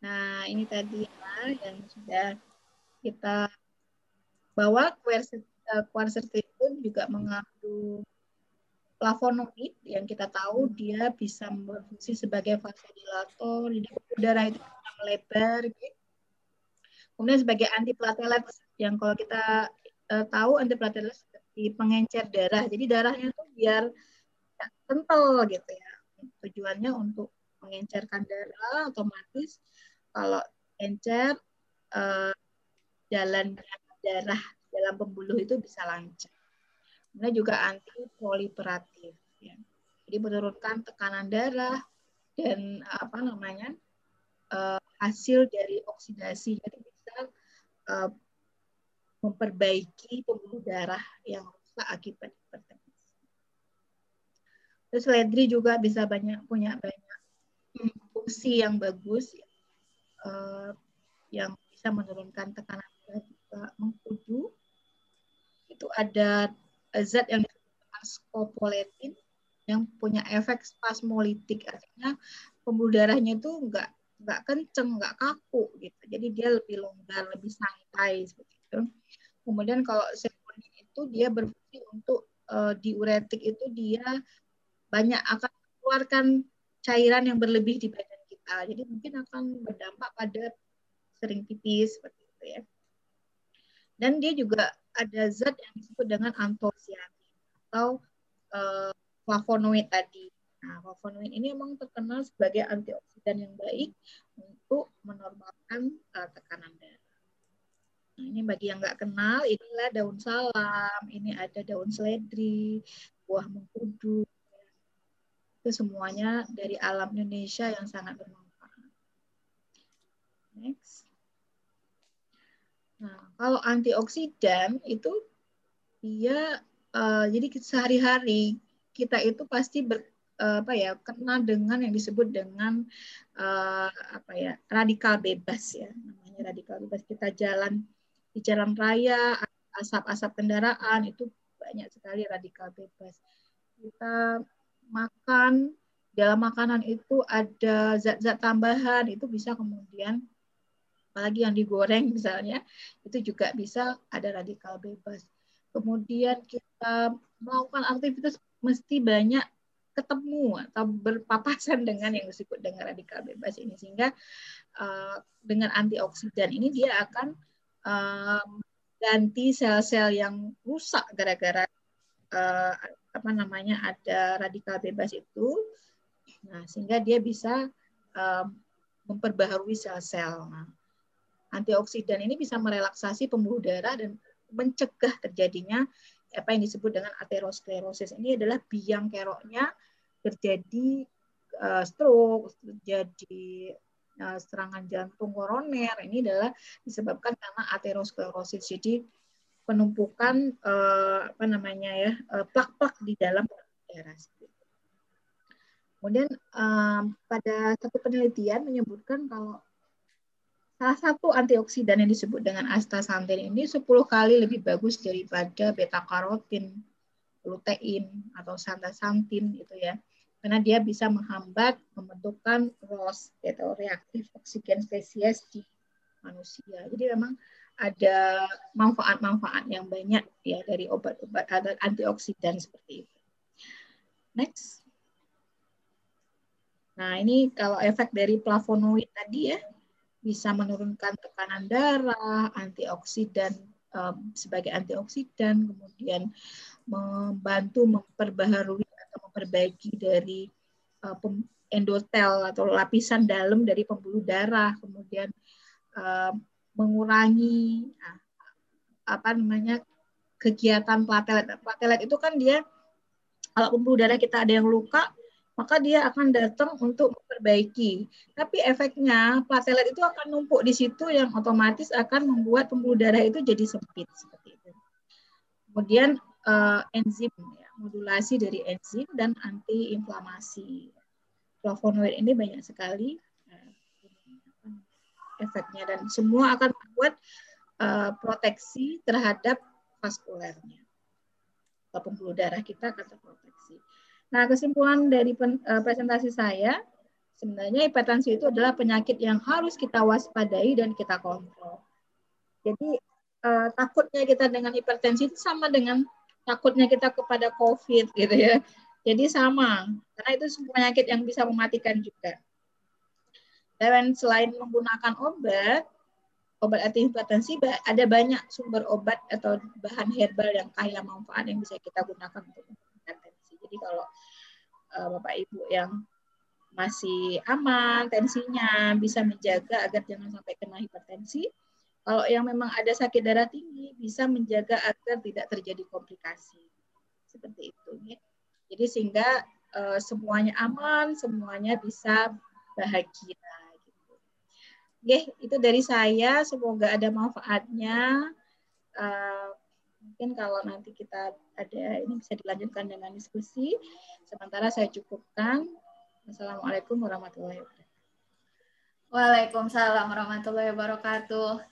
Nah, ini tadi ya, yang sudah kita bawa quercetin juga mengandung flavonoid yang kita tahu dia bisa berfungsi sebagai vasodilator, jadi darah itu melebar. Gitu. Kemudian sebagai antiplatelet yang kalau kita uh, tahu antiplatelet seperti pengencer darah. Jadi darahnya itu biar kental gitu ya. Tujuannya untuk mengencerkan darah otomatis kalau encer uh, jalan darah dalam pembuluh itu bisa lancar. Kemudian juga anti proliferatif. Ya. Jadi menurunkan tekanan darah dan apa namanya uh, hasil dari oksidasi. Jadi bisa uh, memperbaiki pembuluh darah yang rusak akibat hipertensi. Terus ledri juga bisa banyak punya banyak fungsi yang bagus uh, yang bisa menurunkan tekanan mengkudu. Itu ada zat yang disebut scopoletin yang punya efek spasmolitik. Artinya pembuluh darahnya itu enggak nggak kenceng nggak kaku gitu. Jadi dia lebih longgar lebih santai seperti itu. Kemudian kalau serotonin itu dia berfungsi untuk uh, diuretik itu dia banyak akan mengeluarkan cairan yang berlebih di badan kita. Jadi mungkin akan berdampak pada sering pipis seperti itu ya dan dia juga ada zat yang disebut dengan antosianin atau uh, flavonoid tadi. Nah, flavonoid ini memang terkenal sebagai antioksidan yang baik untuk menormalkan uh, tekanan darah. Nah, ini bagi yang nggak kenal, inilah daun salam, ini ada daun seledri, buah mengkudu. Itu semuanya dari alam Indonesia yang sangat bermanfaat. Next. Nah, kalau antioksidan itu dia uh, jadi sehari-hari kita itu pasti ber, uh, apa ya kena dengan yang disebut dengan uh, apa ya radikal bebas ya namanya radikal bebas. Kita jalan di jalan raya asap-asap kendaraan itu banyak sekali radikal bebas. Kita makan dalam makanan itu ada zat-zat tambahan itu bisa kemudian apalagi yang digoreng [laughs] misalnya itu juga bisa ada radikal bebas. Kemudian kita melakukan aktivitas mesti banyak ketemu atau berpapasan dengan yang disebut dengan radikal bebas ini sehingga uh, dengan antioksidan ini dia akan uh, ganti sel-sel yang rusak gara-gara uh, apa namanya ada radikal bebas itu. Nah sehingga dia bisa uh, memperbaharui sel-sel. nah, antioksidan ini bisa merelaksasi pembuluh darah dan mencegah terjadinya apa yang disebut dengan aterosklerosis. Ini adalah biang keroknya terjadi uh, stroke, terjadi uh, serangan jantung koroner. Ini adalah disebabkan karena aterosklerosis. Jadi penumpukan uh, apa namanya ya plak-plak di dalam darah. Kemudian pada satu penelitian menyebutkan kalau Salah satu antioksidan yang disebut dengan astaxanthin ini 10 kali lebih bagus daripada beta karotin, lutein atau santasantin itu ya. Karena dia bisa menghambat pembentukan ROS atau reaktif oksigen spesies di manusia. Jadi memang ada manfaat-manfaat yang banyak ya dari obat-obat atau antioksidan seperti itu. Next. Nah, ini kalau efek dari flavonoid tadi ya, bisa menurunkan tekanan darah, antioksidan sebagai antioksidan, kemudian membantu memperbaharui atau memperbaiki dari uh, endotel atau lapisan dalam dari pembuluh darah, kemudian mengurangi uh, apa namanya kegiatan platelet. Platelet itu kan dia kalau pembuluh darah kita ada yang luka, maka dia akan datang untuk memperbaiki. Tapi efeknya platelet itu akan numpuk di situ yang otomatis akan membuat pembuluh darah itu jadi sempit seperti itu. Kemudian uh, enzim ya, modulasi dari enzim dan antiinflamasi. Flavonoid ini banyak sekali uh, efeknya dan semua akan membuat uh, proteksi terhadap vaskulernya. Pembuluh darah kita akan terproteksi. Nah, kesimpulan dari eh, presentasi saya, sebenarnya hipertensi itu adalah penyakit yang harus kita waspadai dan kita kontrol. Jadi, eh, takutnya kita dengan hipertensi itu sama dengan takutnya kita kepada COVID gitu ya. Jadi sama, karena itu penyakit yang bisa mematikan juga. Dan selain menggunakan obat, obat anti hipertensi ada banyak sumber obat atau bahan herbal yang kaya manfaat yang bisa kita gunakan untuk. Jadi kalau uh, Bapak Ibu yang masih aman tensinya bisa menjaga agar jangan sampai kena hipertensi. Kalau yang memang ada sakit darah tinggi bisa menjaga agar tidak terjadi komplikasi. Seperti itu ya. Jadi sehingga uh, semuanya aman, semuanya bisa bahagia. Oke, itu dari saya. Semoga ada manfaatnya. Uh, mungkin kalau nanti kita ada ini bisa dilanjutkan dengan diskusi. Sementara saya cukupkan. Assalamualaikum warahmatullahi wabarakatuh. Waalaikumsalam warahmatullahi wabarakatuh.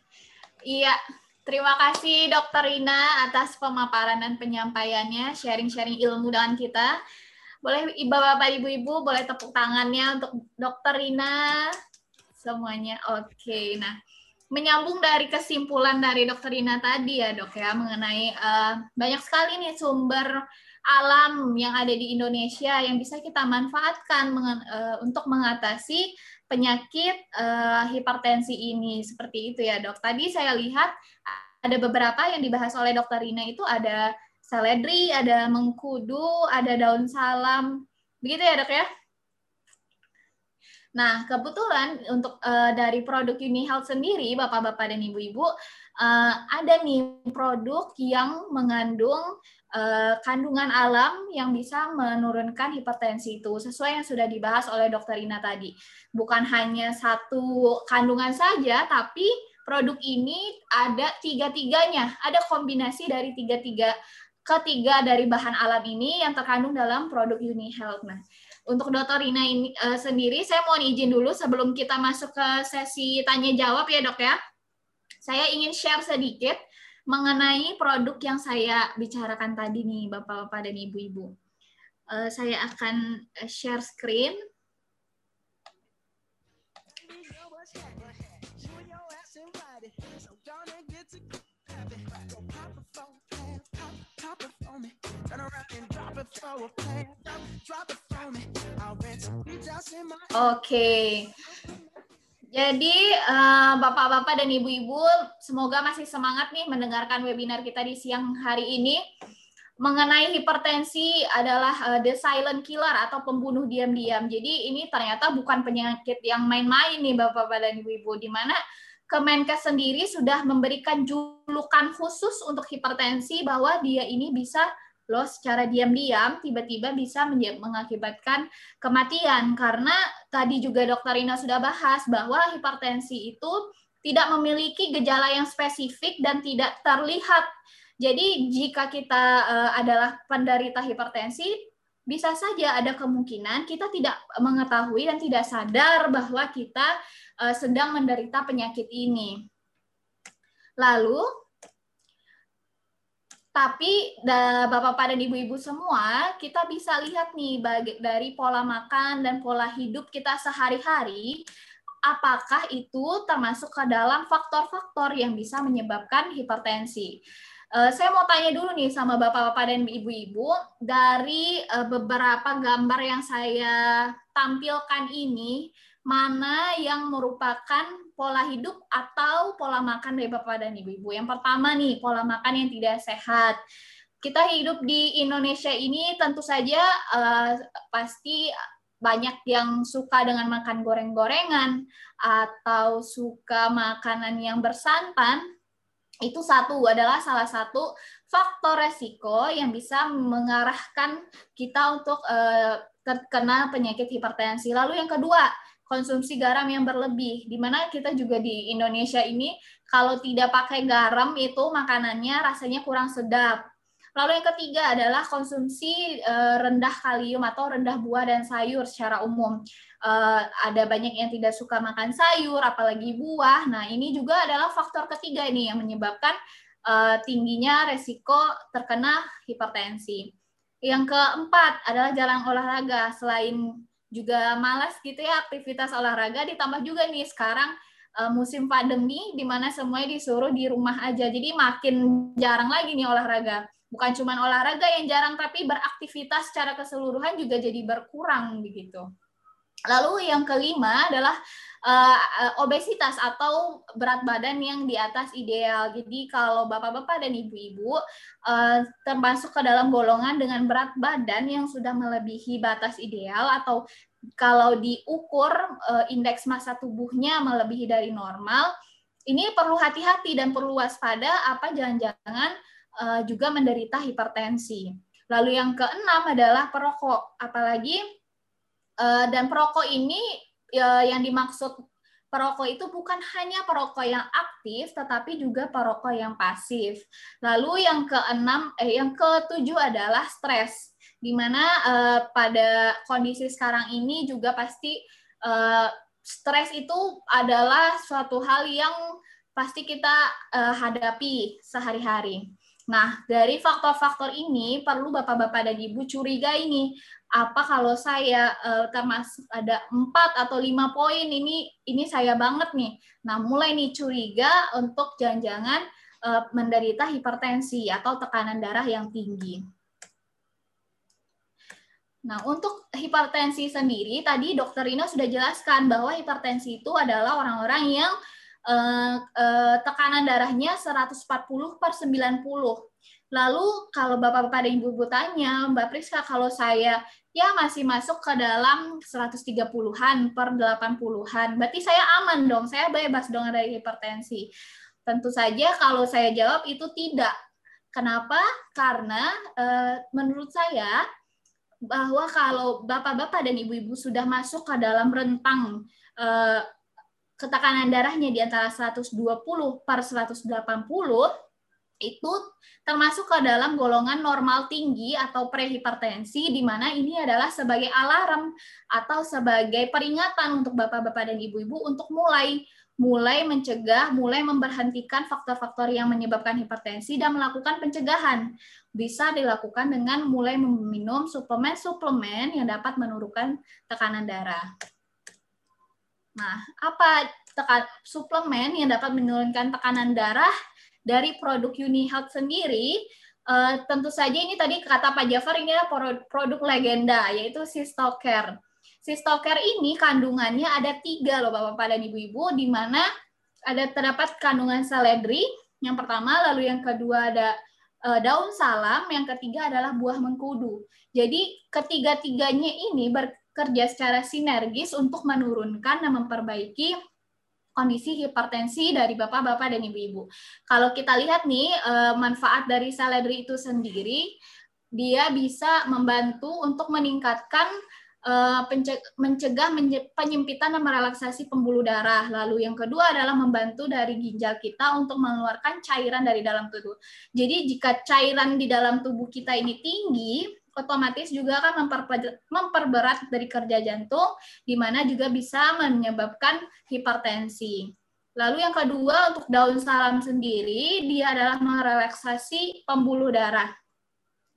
Iya, terima kasih Dokter Rina atas pemaparan dan penyampaiannya, sharing-sharing ilmu dengan kita. Boleh Bapak, Ibu-ibu boleh tepuk tangannya untuk Dokter Rina semuanya. Oke, nah menyambung dari kesimpulan dari Dokter Rina tadi ya dok ya mengenai uh, banyak sekali nih sumber alam yang ada di Indonesia yang bisa kita manfaatkan uh, untuk mengatasi penyakit uh, hipertensi ini seperti itu ya dok. Tadi saya lihat ada beberapa yang dibahas oleh Dokter Rina itu ada seledri, ada mengkudu, ada daun salam, begitu ya dok ya? Nah, kebetulan untuk uh, dari produk Uni Health sendiri, Bapak-bapak dan Ibu-ibu, uh, ada nih produk yang mengandung uh, kandungan alam yang bisa menurunkan hipertensi itu, sesuai yang sudah dibahas oleh Dokter Ina tadi. Bukan hanya satu kandungan saja, tapi produk ini ada tiga-tiganya, ada kombinasi dari tiga-tiga ketiga dari bahan alam ini yang terkandung dalam produk Uni Health. Nah, untuk Dokter Rina ini uh, sendiri, saya mohon izin dulu sebelum kita masuk ke sesi tanya jawab ya dok ya. Saya ingin share sedikit mengenai produk yang saya bicarakan tadi nih bapak-bapak dan ibu-ibu. Uh, saya akan eh, share screen. Oke. Jadi bapak eh, bapak-bapak dan ibu-ibu semoga masih semangat nih mendengarkan webinar kita di siang hari ini. Mengenai hipertensi adalah uh, the silent killer atau pembunuh diam-diam. Jadi ini ternyata bukan penyakit yang main-main nih Bapak-bapak dan Ibu-ibu. Di mana Kemenkes sendiri sudah memberikan julukan khusus untuk hipertensi bahwa dia ini bisa loh secara diam-diam tiba-tiba bisa mengakibatkan kematian karena tadi juga dokter Ina sudah bahas bahwa hipertensi itu tidak memiliki gejala yang spesifik dan tidak terlihat. Jadi jika kita uh, adalah penderita hipertensi bisa saja ada kemungkinan kita tidak mengetahui dan tidak sadar bahwa kita uh, sedang menderita penyakit ini. Lalu tapi Bapak-bapak dan Ibu-ibu semua, kita bisa lihat nih dari pola makan dan pola hidup kita sehari-hari, apakah itu termasuk ke dalam faktor-faktor yang bisa menyebabkan hipertensi. Uh, saya mau tanya dulu nih sama bapak-bapak dan ibu-ibu dari uh, beberapa gambar yang saya tampilkan ini mana yang merupakan pola hidup atau pola makan dari Bapak dan Ibu-ibu. Yang pertama nih, pola makan yang tidak sehat. Kita hidup di Indonesia ini tentu saja uh, pasti banyak yang suka dengan makan goreng-gorengan atau suka makanan yang bersantan. Itu satu adalah salah satu faktor resiko yang bisa mengarahkan kita untuk uh, terkena penyakit hipertensi. Lalu yang kedua, konsumsi garam yang berlebih. Di mana kita juga di Indonesia ini kalau tidak pakai garam itu makanannya rasanya kurang sedap. Lalu yang ketiga adalah konsumsi uh, rendah kalium atau rendah buah dan sayur secara umum. Uh, ada banyak yang tidak suka makan sayur, apalagi buah. Nah ini juga adalah faktor ketiga ini yang menyebabkan uh, tingginya resiko terkena hipertensi. Yang keempat adalah jalan olahraga. Selain juga malas gitu ya aktivitas olahraga ditambah juga nih sekarang uh, musim pandemi di mana semuanya disuruh di rumah aja. Jadi makin jarang lagi nih olahraga. Bukan cuma olahraga yang jarang tapi beraktivitas secara keseluruhan juga jadi berkurang begitu Lalu yang kelima adalah uh, obesitas atau berat badan yang di atas ideal. Jadi kalau bapak-bapak dan ibu-ibu uh, termasuk ke dalam golongan dengan berat badan yang sudah melebihi batas ideal atau kalau diukur uh, indeks massa tubuhnya melebihi dari normal, ini perlu hati-hati dan perlu waspada apa jangan-jangan uh, juga menderita hipertensi. Lalu yang keenam adalah perokok, apalagi uh, dan perokok ini uh, yang dimaksud perokok itu bukan hanya perokok yang aktif, tetapi juga perokok yang pasif. Lalu yang keenam, eh, yang ketujuh adalah stres, di mana uh, pada kondisi sekarang ini juga pasti uh, stres itu adalah suatu hal yang pasti kita uh, hadapi sehari-hari. Nah, dari faktor-faktor ini perlu Bapak-bapak dan Ibu curiga ini apa kalau saya uh, termasuk ada empat atau lima poin ini ini saya banget nih. Nah, mulai nih curiga untuk jangan-jangan uh, menderita hipertensi atau tekanan darah yang tinggi. Nah, untuk hipertensi sendiri tadi dokter Rina sudah jelaskan bahwa hipertensi itu adalah orang-orang yang uh, uh, tekanan darahnya 140 per 90 Lalu kalau Bapak-Bapak dan Ibu-Ibu tanya, Mbak Priska, kalau saya ya masih masuk ke dalam 130-an per 80-an, berarti saya aman dong, saya bebas dong dari hipertensi. Tentu saja kalau saya jawab itu tidak. Kenapa? Karena e, menurut saya bahwa kalau Bapak-Bapak dan Ibu-Ibu sudah masuk ke dalam rentang e, ketekanan darahnya di antara 120 per 180, itu termasuk ke dalam golongan normal tinggi atau prehipertensi di mana ini adalah sebagai alarm atau sebagai peringatan untuk bapak-bapak dan ibu-ibu untuk mulai mulai mencegah, mulai memberhentikan faktor-faktor yang menyebabkan hipertensi dan melakukan pencegahan. Bisa dilakukan dengan mulai meminum suplemen-suplemen yang dapat menurunkan tekanan darah. Nah, apa tekan, suplemen yang dapat menurunkan tekanan darah? Dari produk Uni Health sendiri, uh, tentu saja ini tadi kata Pak Jafar ini adalah produk legenda, yaitu Sistoker. Sistoker ini kandungannya ada tiga loh Bapak-Bapak dan Ibu-Ibu, di mana ada terdapat kandungan seledri, yang pertama, lalu yang kedua ada uh, daun salam, yang ketiga adalah buah mengkudu. Jadi ketiga-tiganya ini bekerja secara sinergis untuk menurunkan dan memperbaiki kondisi hipertensi dari bapak-bapak dan ibu-ibu. Kalau kita lihat nih eh, manfaat dari seledri itu sendiri, dia bisa membantu untuk meningkatkan eh, mencegah penyempitan dan merelaksasi pembuluh darah. Lalu yang kedua adalah membantu dari ginjal kita untuk mengeluarkan cairan dari dalam tubuh. Jadi jika cairan di dalam tubuh kita ini tinggi, otomatis juga akan memperberat dari kerja jantung, di mana juga bisa menyebabkan hipertensi. Lalu yang kedua untuk daun salam sendiri, dia adalah merelaksasi pembuluh darah.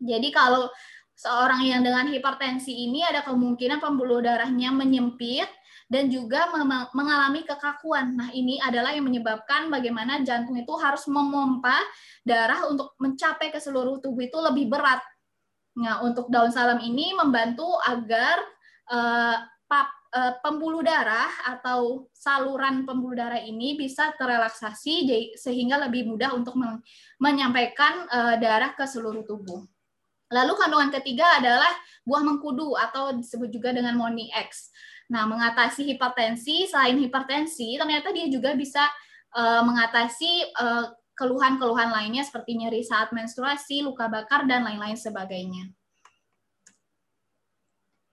Jadi kalau seorang yang dengan hipertensi ini ada kemungkinan pembuluh darahnya menyempit dan juga mengalami kekakuan. Nah, ini adalah yang menyebabkan bagaimana jantung itu harus memompa darah untuk mencapai ke seluruh tubuh itu lebih berat Nah, untuk daun salam ini membantu agar uh, pap, uh, pembuluh darah atau saluran pembuluh darah ini bisa terrelaksasi sehingga lebih mudah untuk menyampaikan uh, darah ke seluruh tubuh. Lalu kandungan ketiga adalah buah mengkudu atau disebut juga dengan Moni X. Nah, mengatasi hipertensi, selain hipertensi, ternyata dia juga bisa uh, mengatasi uh, keluhan-keluhan lainnya seperti nyeri saat menstruasi, luka bakar, dan lain-lain sebagainya.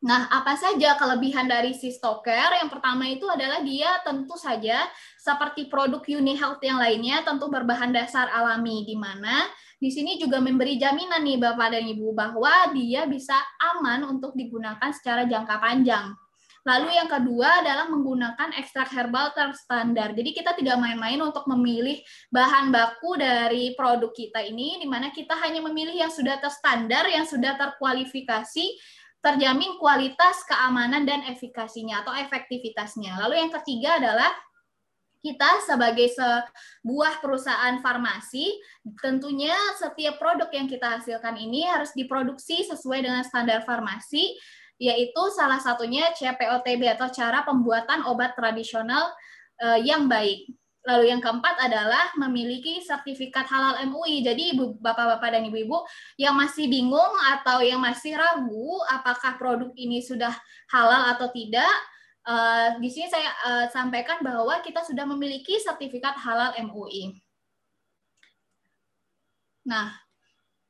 Nah, apa saja kelebihan dari Sistoker? Yang pertama itu adalah dia tentu saja seperti produk Uni Health yang lainnya tentu berbahan dasar alami di mana di sini juga memberi jaminan nih Bapak dan Ibu bahwa dia bisa aman untuk digunakan secara jangka panjang. Lalu yang kedua adalah menggunakan ekstrak herbal terstandar. Jadi kita tidak main-main untuk memilih bahan baku dari produk kita ini, di mana kita hanya memilih yang sudah terstandar, yang sudah terkualifikasi, terjamin kualitas, keamanan, dan efikasinya atau efektivitasnya. Lalu yang ketiga adalah kita sebagai sebuah perusahaan farmasi, tentunya setiap produk yang kita hasilkan ini harus diproduksi sesuai dengan standar farmasi yaitu salah satunya CPOTB atau cara pembuatan obat tradisional uh, yang baik. Lalu yang keempat adalah memiliki sertifikat halal MUI. Jadi ibu, bapak-bapak dan ibu-ibu yang masih bingung atau yang masih ragu apakah produk ini sudah halal atau tidak, uh, di sini saya uh, sampaikan bahwa kita sudah memiliki sertifikat halal MUI. Nah,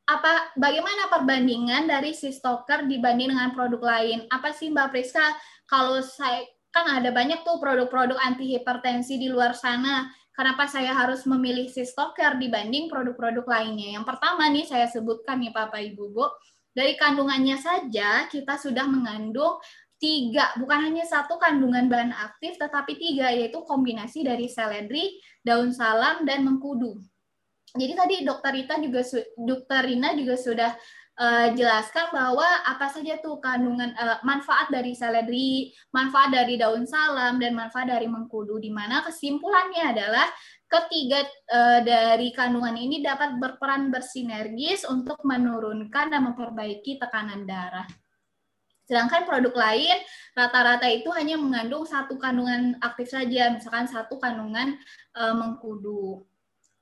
apa bagaimana perbandingan dari si stoker dibanding dengan produk lain? Apa sih Mbak Priska kalau saya kan ada banyak tuh produk-produk anti hipertensi di luar sana. Kenapa saya harus memilih si stoker dibanding produk-produk lainnya? Yang pertama nih saya sebutkan nih Bapak Ibu Bu, dari kandungannya saja kita sudah mengandung tiga, bukan hanya satu kandungan bahan aktif, tetapi tiga, yaitu kombinasi dari seledri, daun salam, dan mengkudu. Jadi tadi dokter Rita juga, dokter Rina juga sudah uh, jelaskan bahwa apa saja tuh kandungan uh, manfaat dari seledri, manfaat dari daun salam dan manfaat dari mengkudu di mana kesimpulannya adalah ketiga uh, dari kandungan ini dapat berperan bersinergis untuk menurunkan dan memperbaiki tekanan darah. Sedangkan produk lain rata-rata itu hanya mengandung satu kandungan aktif saja, misalkan satu kandungan uh, mengkudu.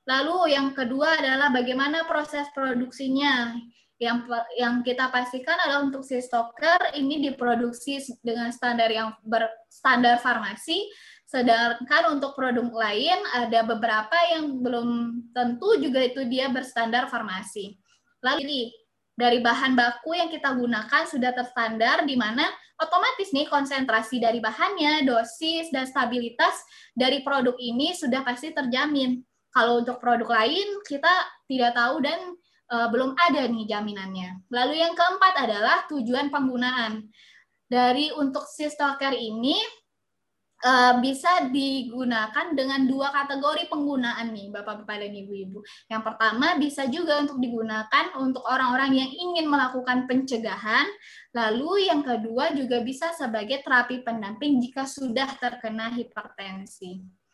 Lalu yang kedua adalah bagaimana proses produksinya yang yang kita pastikan adalah untuk si stoker ini diproduksi dengan standar yang berstandar farmasi sedangkan untuk produk lain ada beberapa yang belum tentu juga itu dia berstandar farmasi. Lalu dari bahan baku yang kita gunakan sudah terstandar di mana otomatis nih konsentrasi dari bahannya, dosis dan stabilitas dari produk ini sudah pasti terjamin. Kalau untuk produk lain kita tidak tahu dan uh, belum ada nih jaminannya. Lalu yang keempat adalah tujuan penggunaan. Dari untuk si stalker ini uh, bisa digunakan dengan dua kategori penggunaan nih Bapak-bapak dan Ibu-ibu. Yang pertama bisa juga untuk digunakan untuk orang-orang yang ingin melakukan pencegahan. Lalu yang kedua juga bisa sebagai terapi pendamping jika sudah terkena hipertensi.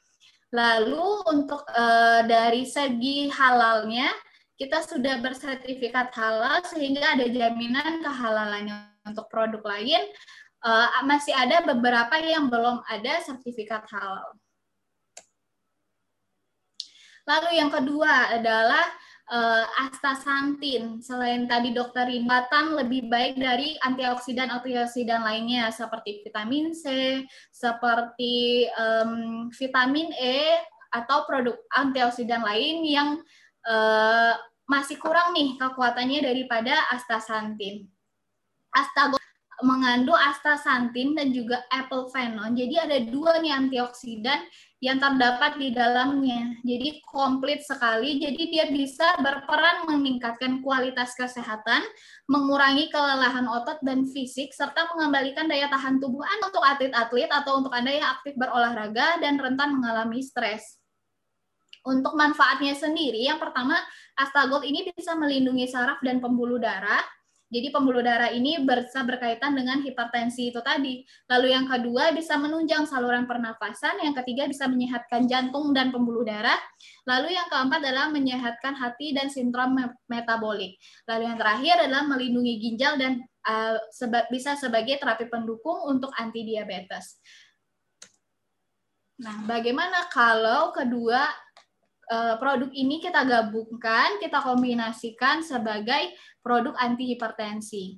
Lalu untuk uh, dari segi halalnya kita sudah bersertifikat halal sehingga ada jaminan kehalalannya untuk produk lain uh, masih ada beberapa yang belum ada sertifikat halal. Lalu yang kedua adalah uh, astaxanthin. Selain tadi dokter Rinbatan lebih baik dari antioksidan antioksidan lainnya seperti vitamin C, seperti um, vitamin E atau produk antioksidan lain yang uh, masih kurang nih kekuatannya daripada astaxanthin. Astagol mengandung astaxanthin dan juga apple phenon. Jadi ada dua nih antioksidan yang terdapat di dalamnya. Jadi komplit sekali. Jadi dia bisa berperan meningkatkan kualitas kesehatan, mengurangi kelelahan otot dan fisik, serta mengembalikan daya tahan tubuh Anda untuk atlet-atlet atau untuk Anda yang aktif berolahraga dan rentan mengalami stres. Untuk manfaatnya sendiri, yang pertama, Astagol ini bisa melindungi saraf dan pembuluh darah. Jadi pembuluh darah ini bisa berkaitan dengan hipertensi itu tadi. Lalu yang kedua bisa menunjang saluran pernafasan, yang ketiga bisa menyehatkan jantung dan pembuluh darah. Lalu yang keempat adalah menyehatkan hati dan sindrom metabolik. Lalu yang terakhir adalah melindungi ginjal dan uh, bisa sebagai terapi pendukung untuk anti diabetes. Nah, bagaimana kalau kedua Eh, produk ini kita gabungkan, kita kombinasikan sebagai produk anti hipertensi.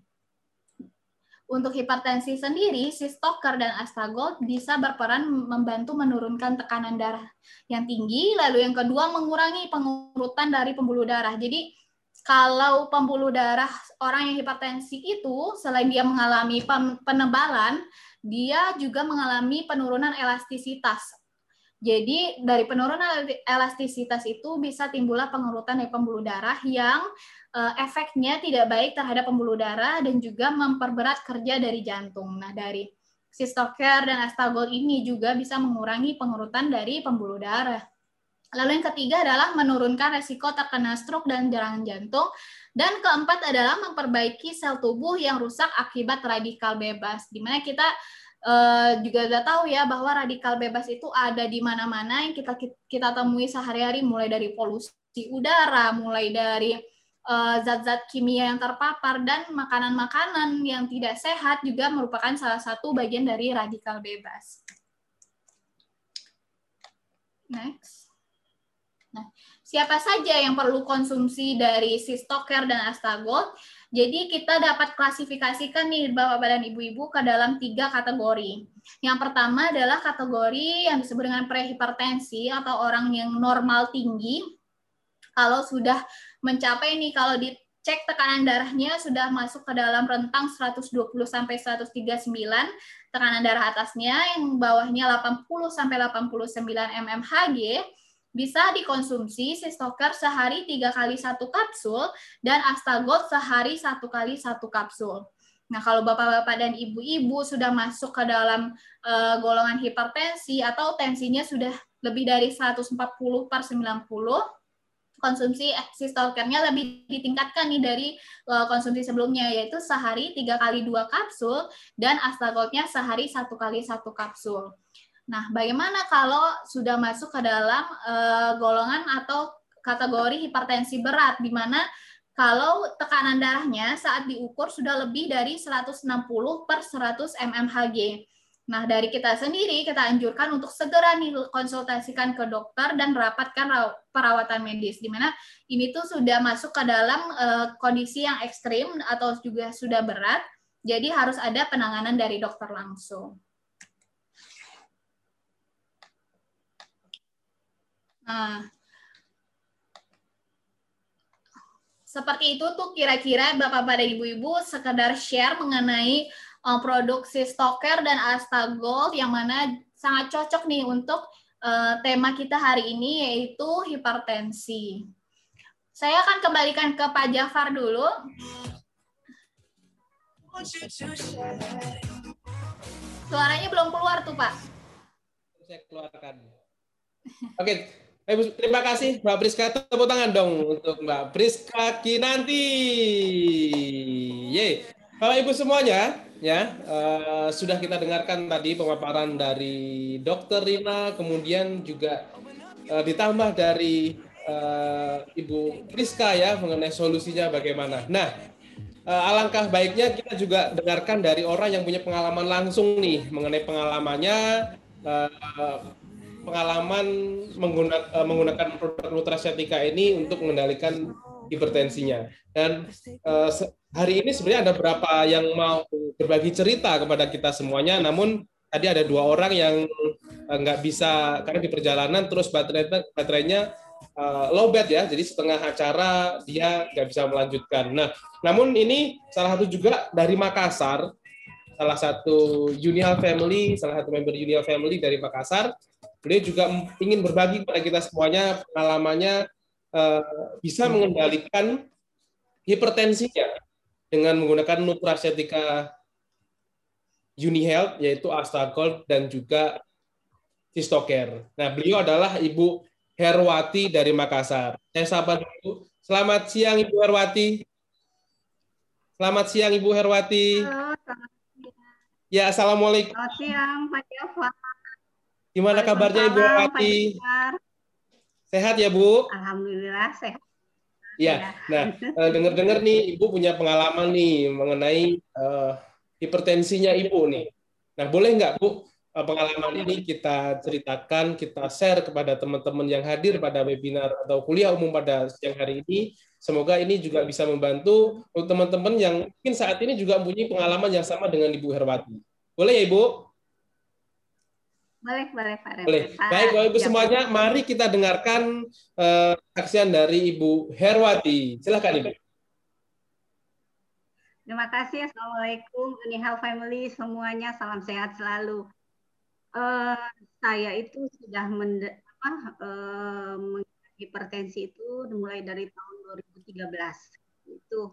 Untuk hipertensi sendiri, si stoker dan astagol bisa berperan membantu menurunkan tekanan darah yang tinggi, lalu yang kedua mengurangi pengurutan dari pembuluh darah. Jadi kalau pembuluh darah orang yang hipertensi itu selain dia mengalami penebalan, dia juga mengalami penurunan elastisitas jadi dari penurunan elastisitas itu bisa timbullah pengurutan dari pembuluh darah yang uh, efeknya tidak baik terhadap pembuluh darah dan juga memperberat kerja dari jantung. Nah, dari Sistoker dan Astagol ini juga bisa mengurangi pengurutan dari pembuluh darah. Lalu yang ketiga adalah menurunkan resiko terkena stroke dan serangan jantung. Dan keempat adalah memperbaiki sel tubuh yang rusak akibat radikal bebas. Di mana kita Uh, juga udah tahu ya bahwa radikal bebas itu ada di mana-mana yang kita kita temui sehari-hari mulai dari polusi udara, mulai dari eh, zat-zat kimia yang terpapar dan makanan-makanan yang tidak sehat juga merupakan salah satu bagian dari radikal bebas. Next. Nah, siapa saja yang perlu konsumsi dari Sistoker dan Astagol? Jadi kita dapat klasifikasikan nih Bapak dan Ibu-ibu ke dalam tiga kategori. Yang pertama adalah kategori yang disebut dengan prehipertensi atau orang yang normal tinggi. Kalau sudah mencapai nih kalau dicek tekanan darahnya sudah masuk ke dalam rentang 120 sampai 139 tekanan darah atasnya yang bawahnya 80 sampai 89 mmHg bisa dikonsumsi Sistoker sehari tiga kali satu kapsul dan Astagot sehari satu kali satu kapsul. Nah, kalau bapak-bapak dan ibu-ibu sudah masuk ke dalam uh, golongan hipertensi atau tensinya sudah lebih dari 140 per 90, konsumsi sistokernya lebih ditingkatkan nih dari uh, konsumsi sebelumnya, yaitu sehari tiga kali dua kapsul dan astagotnya sehari satu kali satu kapsul. Nah, bagaimana kalau sudah masuk ke dalam uh, golongan atau kategori hipertensi berat, di mana kalau tekanan darahnya saat diukur sudah lebih dari 160 per 100 mmHg. Nah, dari kita sendiri, kita anjurkan untuk segera nih konsultasikan ke dokter dan rapatkan perawatan medis, di mana ini tuh sudah masuk ke dalam uh, kondisi yang ekstrim atau juga sudah berat, jadi harus ada penanganan dari dokter langsung. Nah, seperti itu tuh kira-kira Bapak-Bapak Ibu-Ibu sekedar share mengenai uh, produk Sistoker dan Astagol yang mana sangat cocok nih untuk uh, tema kita hari ini yaitu hipertensi. Saya akan kembalikan ke Pak Jafar dulu. Suaranya belum keluar tuh Pak. Saya keluarkan. Oke, Eh, terima kasih Mbak Priska. Tepuk tangan dong untuk Mbak Priska Kinanti. Ye. Bapak Ibu semuanya, ya uh, sudah kita dengarkan tadi pemaparan dari Dokter Rina, kemudian juga uh, ditambah dari uh, Ibu Priska ya mengenai solusinya bagaimana. Nah, uh, alangkah baiknya kita juga dengarkan dari orang yang punya pengalaman langsung nih mengenai pengalamannya. Pengalaman menggunakan, uh, menggunakan produk nutracetika ini untuk mengendalikan hipertensinya. Dan uh, hari ini sebenarnya ada berapa yang mau berbagi cerita kepada kita semuanya, namun tadi ada dua orang yang uh, nggak bisa karena di perjalanan terus baterai baterainya uh, low bat ya, jadi setengah acara dia nggak bisa melanjutkan. Nah, namun ini salah satu juga dari Makassar, salah satu Unial Family, salah satu member Unial Family dari Makassar Beliau juga ingin berbagi kepada kita semuanya pengalamannya uh, bisa mengendalikan hipertensinya dengan menggunakan nutracetika UniHealth yaitu Astagol dan juga Sistoker. Nah, beliau adalah Ibu Herwati dari Makassar. Saya sapa dulu. Selamat siang Ibu Herwati. Selamat siang Ibu Herwati. Halo, selamat siang. Ya, Assalamualaikum. Selamat siang Pak Java. Gimana kabarnya Ibu Wati? Sehat ya Bu? Alhamdulillah sehat. Ya, nah [laughs] eh, dengar-dengar nih Ibu punya pengalaman nih mengenai uh, hipertensinya Ibu nih. Nah boleh nggak Bu eh, pengalaman ini kita ceritakan, kita share kepada teman-teman yang hadir pada webinar atau kuliah umum pada siang hari ini. Semoga ini juga bisa membantu teman-teman yang mungkin saat ini juga mempunyai pengalaman yang sama dengan Ibu Herwati. Boleh ya Ibu? Boleh, boleh Pak. Boleh. Baik, Bapak Ibu semuanya, mari kita dengarkan uh, saksian dari Ibu Herwati. Silakan Ibu. Terima kasih. Assalamualaikum, Unihal Family semuanya. Salam sehat selalu. Uh, saya itu sudah men apa, uh, hipertensi itu mulai dari tahun 2013. Itu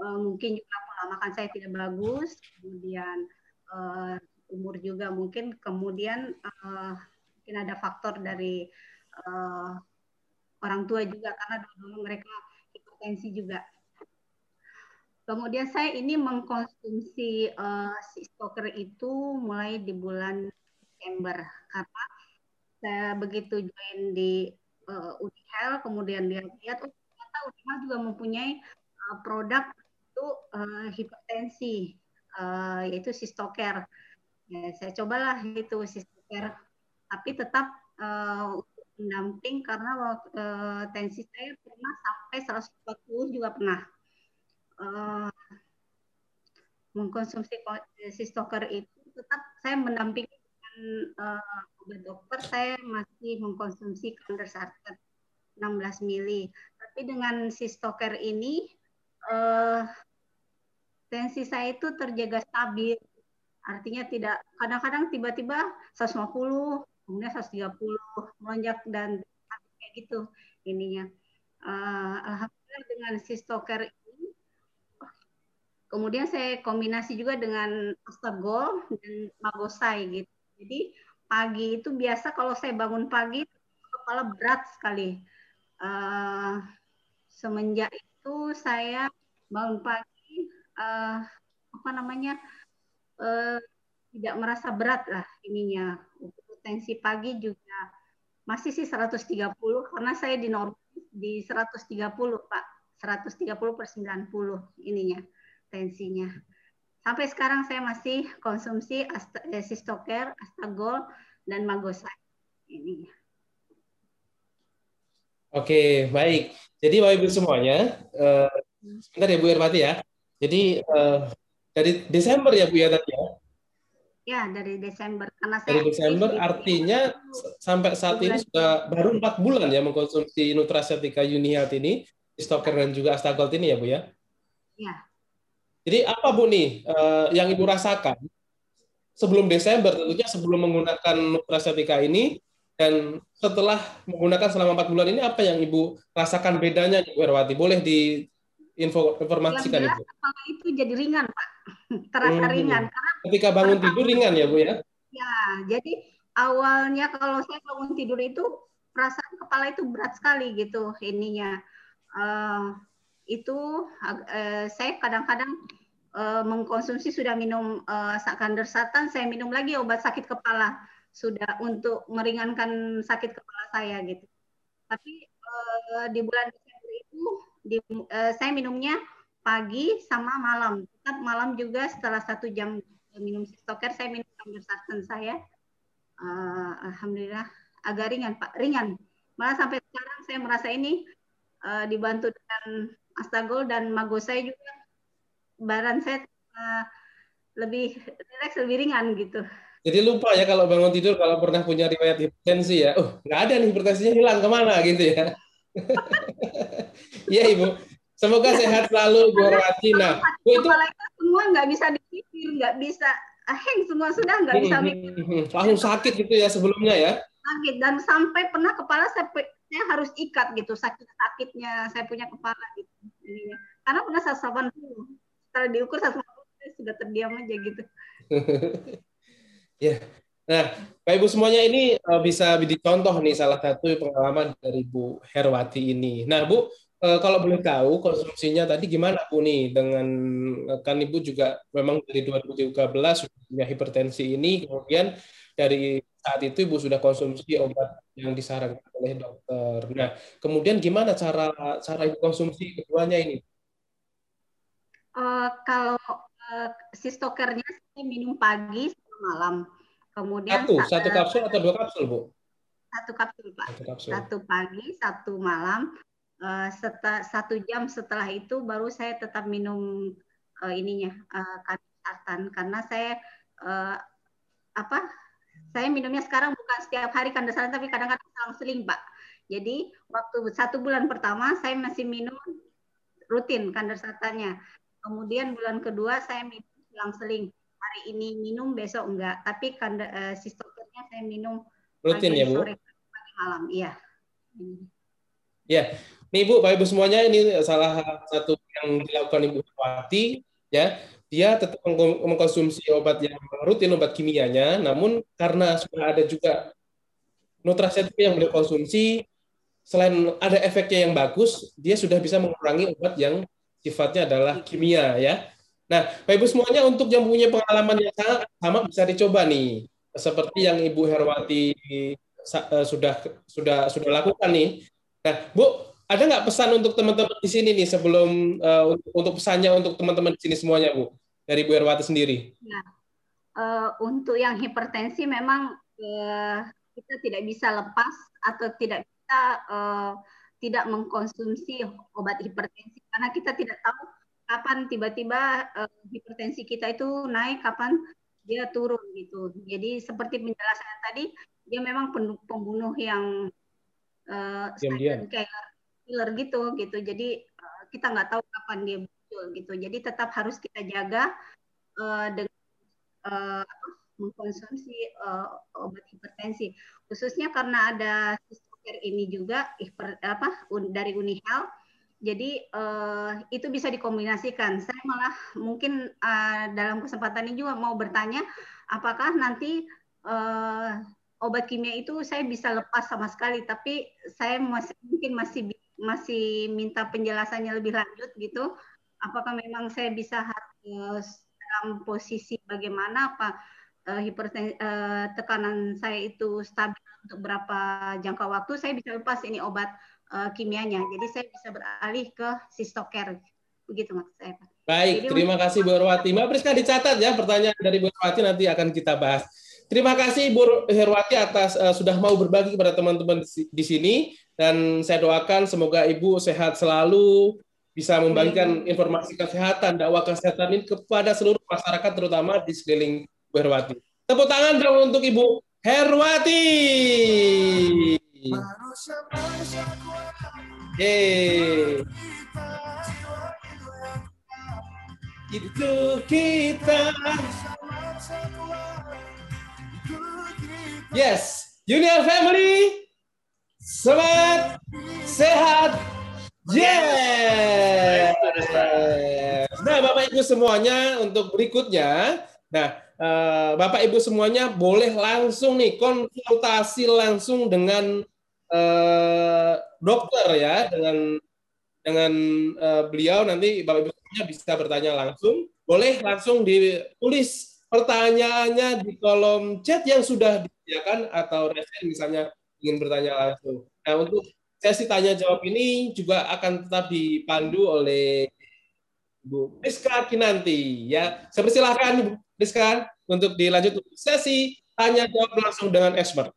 uh, mungkin juga pola makan saya tidak bagus, kemudian uh, umur juga mungkin kemudian uh, mungkin ada faktor dari uh, orang tua juga karena dulu mereka hipertensi juga. Kemudian saya ini mengkonsumsi uh, si stoker itu mulai di bulan Desember karena saya begitu join di uh, Unihel kemudian dia lihat oh ternyata Unimah juga mempunyai uh, produk untuk uh, hipertensi, uh, yaitu Sistoker. Ya, saya cobalah itu Sistoker, tapi tetap uh, pendamping karena uh, tensi saya pernah sampai 140 juga pernah. Uh, mengkonsumsi sistoker itu tetap saya mendampingi dengan uh, obat dokter saya masih mengkonsumsi kandersartan 16 mili. Tapi dengan sistoker ini uh, tensi saya itu terjaga stabil. Artinya tidak kadang-kadang tiba-tiba 150 kemudian 130 melonjak dan kayak gitu ininya. Uh, Alhamdulillah dengan sistoker ini, kemudian saya kombinasi juga dengan astagol dan magosai gitu. Jadi pagi itu biasa kalau saya bangun pagi kepala berat sekali. Uh, semenjak itu saya bangun pagi uh, apa namanya uh, tidak merasa berat lah ininya tensi pagi juga masih sih 130 karena saya di normal di 130 Pak 130 per 90 ininya tensinya sampai sekarang saya masih konsumsi eh, sistoker, astagol dan magosai ininya Oke, baik. Jadi Bapak Ibu semuanya, uh, sebentar ya Bu Irmati ya. Jadi uh, dari Desember ya Bu ya tadi ya, Ya, dari Desember. Karena saya dari Desember artinya sampai saat ini sudah baru empat bulan ya mengkonsumsi Nutracetika Unihealth ini, Stoker dan juga Astagold ini ya Bu ya? Ya. Jadi apa Bu nih uh, yang Ibu rasakan sebelum Desember tentunya sebelum menggunakan Nutracetika ini dan setelah menggunakan selama empat bulan ini apa yang Ibu rasakan bedanya Ibu Herwati? Boleh di info informasikan Ibu. Kepala itu jadi ringan Pak terasa hmm. ringan. Karena ketika bangun tidur ringan ya Bu ya? Ya, jadi awalnya kalau saya bangun tidur itu perasaan kepala itu berat sekali gitu ininya. Uh, itu uh, saya kadang-kadang uh, mengkonsumsi sudah minum uh, kandersatan, saya minum lagi obat sakit kepala sudah untuk meringankan sakit kepala saya gitu. Tapi uh, di bulan Desember itu di, uh, saya minumnya pagi sama malam. Tetap malam juga setelah satu jam minum stoker saya minum sartan saya. Uh, Alhamdulillah agak ringan Pak, ringan. Malah sampai sekarang saya merasa ini uh, dibantu dengan Astagol dan Mago saya juga badan saya uh, lebih rileks, lebih ringan gitu. Jadi lupa ya kalau bangun tidur kalau pernah punya riwayat hipertensi ya, oh nggak ada nih hipertensinya hilang ke mana gitu ya. [laughs] Iya Ibu, Semoga sehat selalu Bu Rawati. Nah, Bu itu semua nggak bisa dipikir, nggak bisa heng semua sudah nggak bisa hmm, mikir. Hmm, hmm. Langsung sakit gitu ya sebelumnya ya? Sakit dan sampai pernah kepala saya, saya harus ikat gitu sakit sakitnya saya punya kepala gitu. Karena pernah 180 setelah diukur 180 saya sudah terdiam aja gitu. [laughs] ya. Nah, Bapak Ibu semuanya ini eh, bisa dicontoh nih salah satu pengalaman dari Bu Herwati ini. Nah, Bu, uh, kalau boleh tahu konsumsinya tadi gimana Bu nih dengan eh, kan Ibu juga memang dari 2013 sudah punya hipertensi ini kemudian dari saat itu Ibu sudah konsumsi obat yang disarankan oleh dokter. Nah, kemudian gimana cara cara Ibu konsumsi keduanya ini? Uh, kalau uh, sistokernya saya minum pagi sama malam. Kemudian satu, satu kapsul atau dua kapsul, Bu? Satu kapsul, Pak. Satu, kapsul. satu pagi, satu malam. Uh, setelah satu jam setelah itu baru saya tetap minum uh, ininya uh, karena saya uh, apa saya minumnya sekarang bukan setiap hari kandasatan tapi kadang-kadang selang-seling pak. Jadi waktu satu bulan pertama saya masih minum rutin kandasatannya kemudian bulan kedua saya minum selang-seling hari ini minum besok enggak. Tapi kanda, uh, sistokernya saya minum rutin pagi, ya bu? sore pagi malam. Iya. Ya Nih Bu, Bapak Ibu semuanya ini salah satu yang dilakukan Ibu Wati ya. Dia tetap mengkonsumsi obat yang rutin obat kimianya, namun karena sudah ada juga nutrasetika yang beliau konsumsi, selain ada efeknya yang bagus, dia sudah bisa mengurangi obat yang sifatnya adalah kimia ya. Nah, Bapak Ibu semuanya untuk yang punya pengalaman yang sangat sama bisa dicoba nih. Seperti yang Ibu Herwati eh, sudah sudah sudah lakukan nih. Nah, Bu, ada nggak pesan untuk teman-teman di sini nih sebelum uh, untuk pesannya untuk teman-teman di sini semuanya Bu dari Bu Erwati sendiri? Ya. Uh, untuk yang hipertensi memang uh, kita tidak bisa lepas atau tidak bisa uh, tidak mengkonsumsi obat hipertensi karena kita tidak tahu kapan tiba-tiba uh, hipertensi kita itu naik, kapan dia turun gitu. Jadi seperti penjelasan tadi, dia memang pembunuh yang uh, killer, killer gitu gitu. Jadi uh, kita nggak tahu kapan dia muncul gitu. Jadi tetap harus kita jaga uh, dengan uh, mengkonsumsi uh, obat hipertensi. Khususnya karena ada sister ini juga hiper, apa dari Unihel jadi uh, itu bisa dikombinasikan. Saya malah mungkin uh, dalam kesempatan ini juga mau bertanya, apakah nanti uh, obat kimia itu saya bisa lepas sama sekali, tapi saya masih mungkin masih masih minta penjelasannya lebih lanjut gitu. Apakah memang saya bisa harus dalam posisi bagaimana apa uh, hipertensi uh, tekanan saya itu stabil untuk berapa jangka waktu saya bisa lepas ini obat uh, kimianya. Jadi saya bisa beralih ke sistoker. Begitu maksud saya, Pak. Baik, Jadi, terima kasih Bu Herwati. Mbak Priska dicatat ya pertanyaan dari Bu Herwati nanti akan kita bahas. Terima kasih Bu Herwati atas uh, sudah mau berbagi kepada teman-teman di sini dan saya doakan semoga Ibu sehat selalu, bisa membagikan informasi kesehatan, dakwah kesehatan ini kepada seluruh masyarakat terutama di sekeliling Bu Herwati. Tepuk tangan dong untuk Ibu Herwati. Yeay. Itu kita. Yes, Junior Family. Semangat, sehat, yes. Nah, Bapak Ibu semuanya untuk berikutnya. Nah, eh, Bapak Ibu semuanya boleh langsung nih konsultasi langsung dengan eh, dokter ya dengan dengan uh, beliau nanti Bapak Ibu bisa bertanya langsung. Boleh langsung ditulis pertanyaannya di kolom chat yang sudah disediakan atau resen misalnya ingin bertanya langsung. Nah, untuk sesi tanya jawab ini juga akan tetap dipandu oleh Bu Rizka Kinanti ya. Saya persilahkan Bu Rizka untuk dilanjut sesi tanya jawab langsung dengan expert.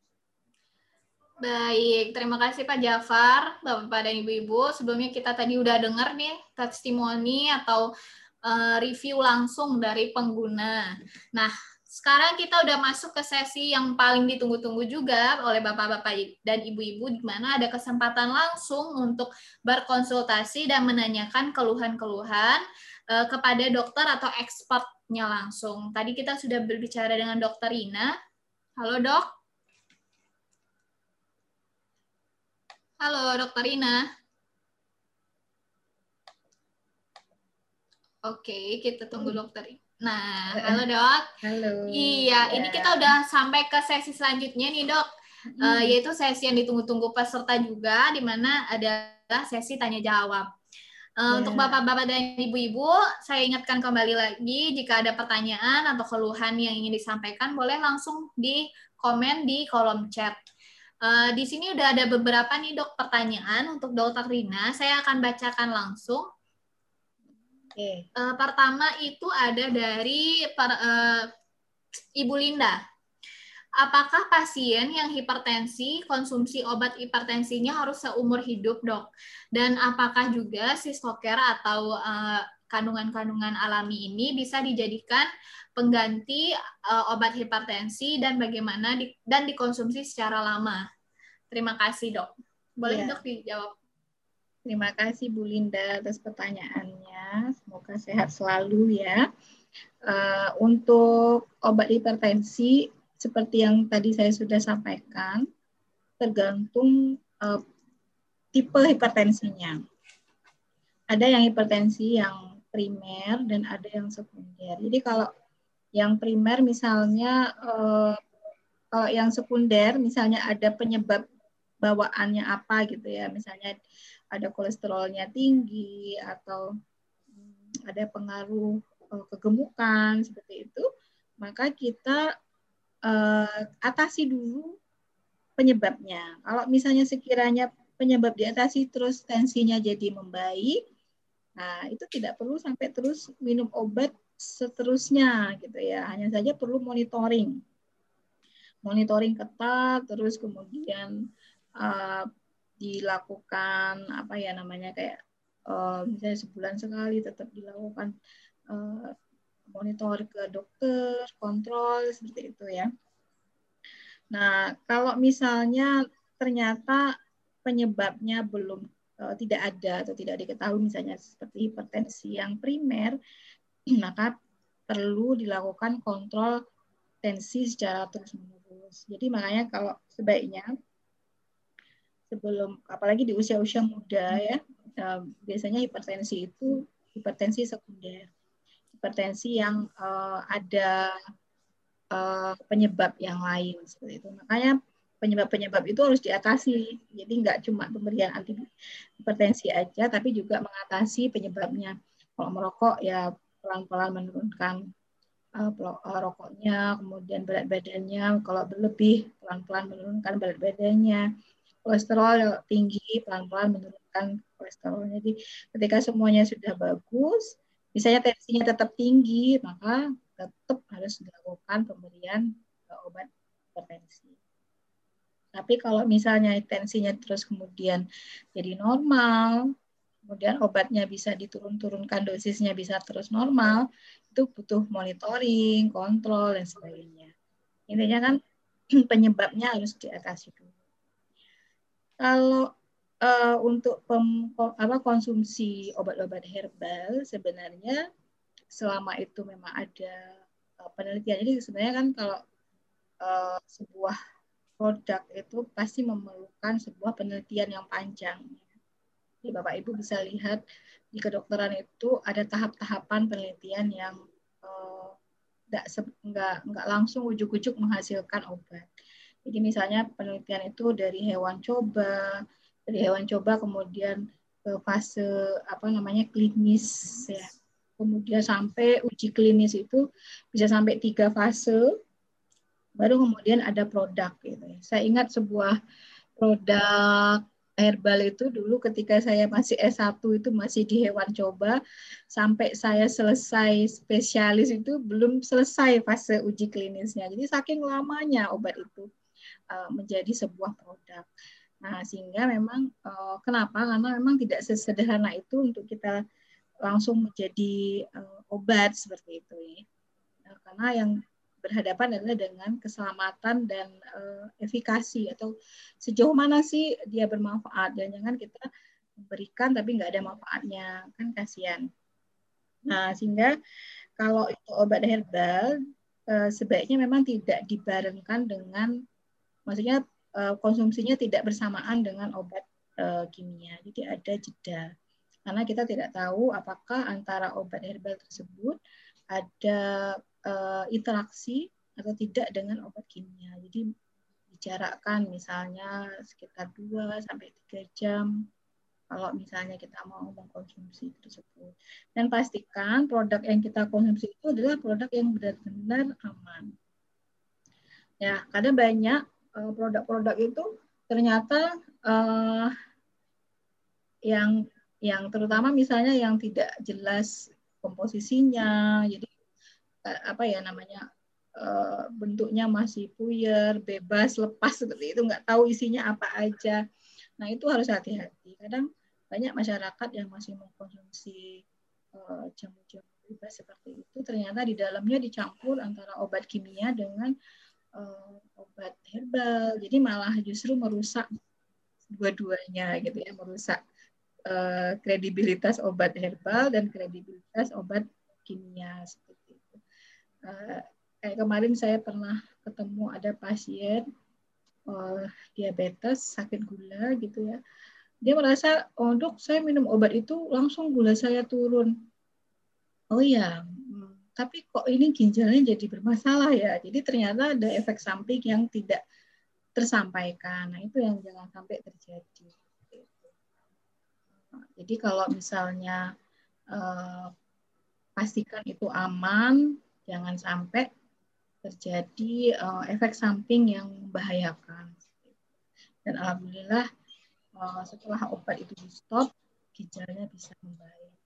Baik, terima kasih Pak Jafar, Bapak dan Ibu-Ibu. Sebelumnya kita tadi udah dengar nih testimoni atau uh, review langsung dari pengguna. Nah, sekarang kita udah masuk ke sesi yang paling ditunggu-tunggu juga oleh Bapak-Bapak dan Ibu-Ibu, di mana ada kesempatan langsung untuk berkonsultasi dan menanyakan keluhan-keluhan uh, kepada dokter atau expertnya langsung. Tadi kita sudah berbicara dengan Dokter Ina. Halo dok. Halo, Dokter Ina. Oke, kita tunggu hmm. dokter. Nah, halo dok. Halo. Iya, ya. ini kita udah sampai ke sesi selanjutnya nih dok, hmm. uh, yaitu sesi yang ditunggu-tunggu peserta juga, di mana adalah sesi tanya jawab. Uh, ya. Untuk bapak-bapak dan ibu-ibu, saya ingatkan kembali lagi jika ada pertanyaan atau keluhan yang ingin disampaikan, boleh langsung di komen di kolom chat. Uh, di sini udah ada beberapa nih dok pertanyaan untuk dokter Rina. Saya akan bacakan langsung. Okay. Uh, eh, pertama itu ada dari per, uh, Ibu Linda. Apakah pasien yang hipertensi konsumsi obat hipertensinya harus seumur hidup dok? Dan apakah juga si stoker atau uh, kandungan-kandungan alami ini bisa dijadikan pengganti uh, obat hipertensi dan bagaimana di, dan dikonsumsi secara lama. Terima kasih dok. Boleh ya. dok dijawab. Terima kasih Bu Linda atas pertanyaannya. Semoga sehat selalu ya. Uh, untuk obat hipertensi seperti yang tadi saya sudah sampaikan, tergantung uh, tipe hipertensinya. Ada yang hipertensi yang primer dan ada yang sekunder. Jadi kalau yang primer misalnya eh, kalau yang sekunder misalnya ada penyebab bawaannya apa gitu ya, misalnya ada kolesterolnya tinggi atau hmm, ada pengaruh eh, kegemukan seperti itu, maka kita eh, atasi dulu penyebabnya. Kalau misalnya sekiranya penyebab diatasi terus tensinya jadi membaik, nah itu tidak perlu sampai terus minum obat seterusnya gitu ya. Hanya saja perlu monitoring. Monitoring ketat terus kemudian uh, dilakukan apa ya namanya kayak uh, misalnya sebulan sekali tetap dilakukan uh, monitor ke dokter, kontrol seperti itu ya. Nah, kalau misalnya ternyata penyebabnya belum uh, tidak ada atau tidak diketahui misalnya seperti hipertensi yang primer, [clears throat] maka perlu dilakukan kontrol tensi secara terus-menerus. Jadi makanya kalau sebaiknya sebelum apalagi di usia-usia muda ya biasanya hipertensi itu hipertensi sekunder. Hipertensi yang uh, ada uh, penyebab yang lain seperti itu. Makanya penyebab-penyebab itu harus diatasi. Jadi nggak cuma pemberian anti hipertensi aja tapi juga mengatasi penyebabnya. Kalau merokok ya pelan-pelan menurunkan uh, rokoknya kemudian berat badannya. Kalau berlebih pelan-pelan menurunkan berat badannya kolesterol tinggi pelan-pelan menurunkan kolesterol. Jadi ketika semuanya sudah bagus, misalnya tensinya tetap tinggi, maka tetap harus dilakukan pemberian uh, obat hipertensi. Tapi kalau misalnya tensinya terus kemudian jadi normal, kemudian obatnya bisa diturun-turunkan dosisnya bisa terus normal, itu butuh monitoring, kontrol dan sebagainya. Intinya kan [clears throat] penyebabnya harus diatasi dulu. Kalau uh, untuk pem, apa, konsumsi obat-obat herbal sebenarnya selama itu memang ada uh, penelitian. Jadi sebenarnya kan kalau uh, sebuah produk itu pasti memerlukan sebuah penelitian yang panjang. Jadi Bapak Ibu bisa lihat di kedokteran itu ada tahap-tahapan penelitian yang uh, nggak nggak langsung ujuk-ujuk menghasilkan obat. Jadi misalnya penelitian itu dari hewan coba, dari hewan coba kemudian ke fase apa namanya klinis ya. Kemudian sampai uji klinis itu bisa sampai tiga fase, baru kemudian ada produk gitu. Ya. Saya ingat sebuah produk herbal itu dulu ketika saya masih S1 itu masih di hewan coba sampai saya selesai spesialis itu belum selesai fase uji klinisnya. Jadi saking lamanya obat itu. Eh, menjadi sebuah produk. Nah, sehingga memang uh, kenapa? Karena memang tidak sesederhana itu untuk kita langsung menjadi uh, obat seperti itu ya. Nah, karena yang berhadapan adalah dengan keselamatan dan efikasi atau sejauh mana sih dia bermanfaat dan jangan kita memberikan tapi nggak ada manfaatnya kan kasihan. Nah sehingga kalau itu obat herbal sebaiknya memang tidak dibarengkan dengan maksudnya uh, konsumsinya tidak bersamaan dengan obat uh, kimia. Jadi ada jeda. Karena kita tidak tahu apakah antara obat herbal tersebut ada uh, interaksi atau tidak dengan obat kimia. Jadi bicarakan misalnya sekitar 2 sampai 3 jam kalau misalnya kita mau mengkonsumsi tersebut. Dan pastikan produk yang kita konsumsi itu adalah produk yang benar-benar aman. Ya, karena banyak Eh, produk-produk itu ternyata uh, yang yang terutama misalnya yang tidak jelas komposisinya jadi uh, apa ya namanya uh, bentuknya masih puyer bebas lepas seperti itu nggak tahu isinya apa aja. Nah itu harus hati-hati. Kadang banyak masyarakat yang masih mengkonsumsi jamu-jamu uh, bebas seperti itu ternyata di dalamnya dicampur antara obat kimia dengan uh, obat herbal. Jadi malah justru merusak dua-duanya gitu ya, merusak uh, kredibilitas obat herbal dan kredibilitas obat kimia seperti itu. Uh, kayak kemarin saya pernah ketemu ada pasien uh, diabetes, sakit gula gitu ya. Dia merasa, oh dok saya minum obat itu langsung gula saya turun. Oh iya, tapi kok ini ginjalnya jadi bermasalah ya. Jadi ternyata ada efek samping yang tidak tersampaikan. Nah, itu yang jangan sampai terjadi. Jadi kalau misalnya eh, pastikan itu aman, jangan sampai terjadi eh, efek samping yang membahayakan. Dan alhamdulillah uh, setelah obat itu di stop gejalanya bisa membaik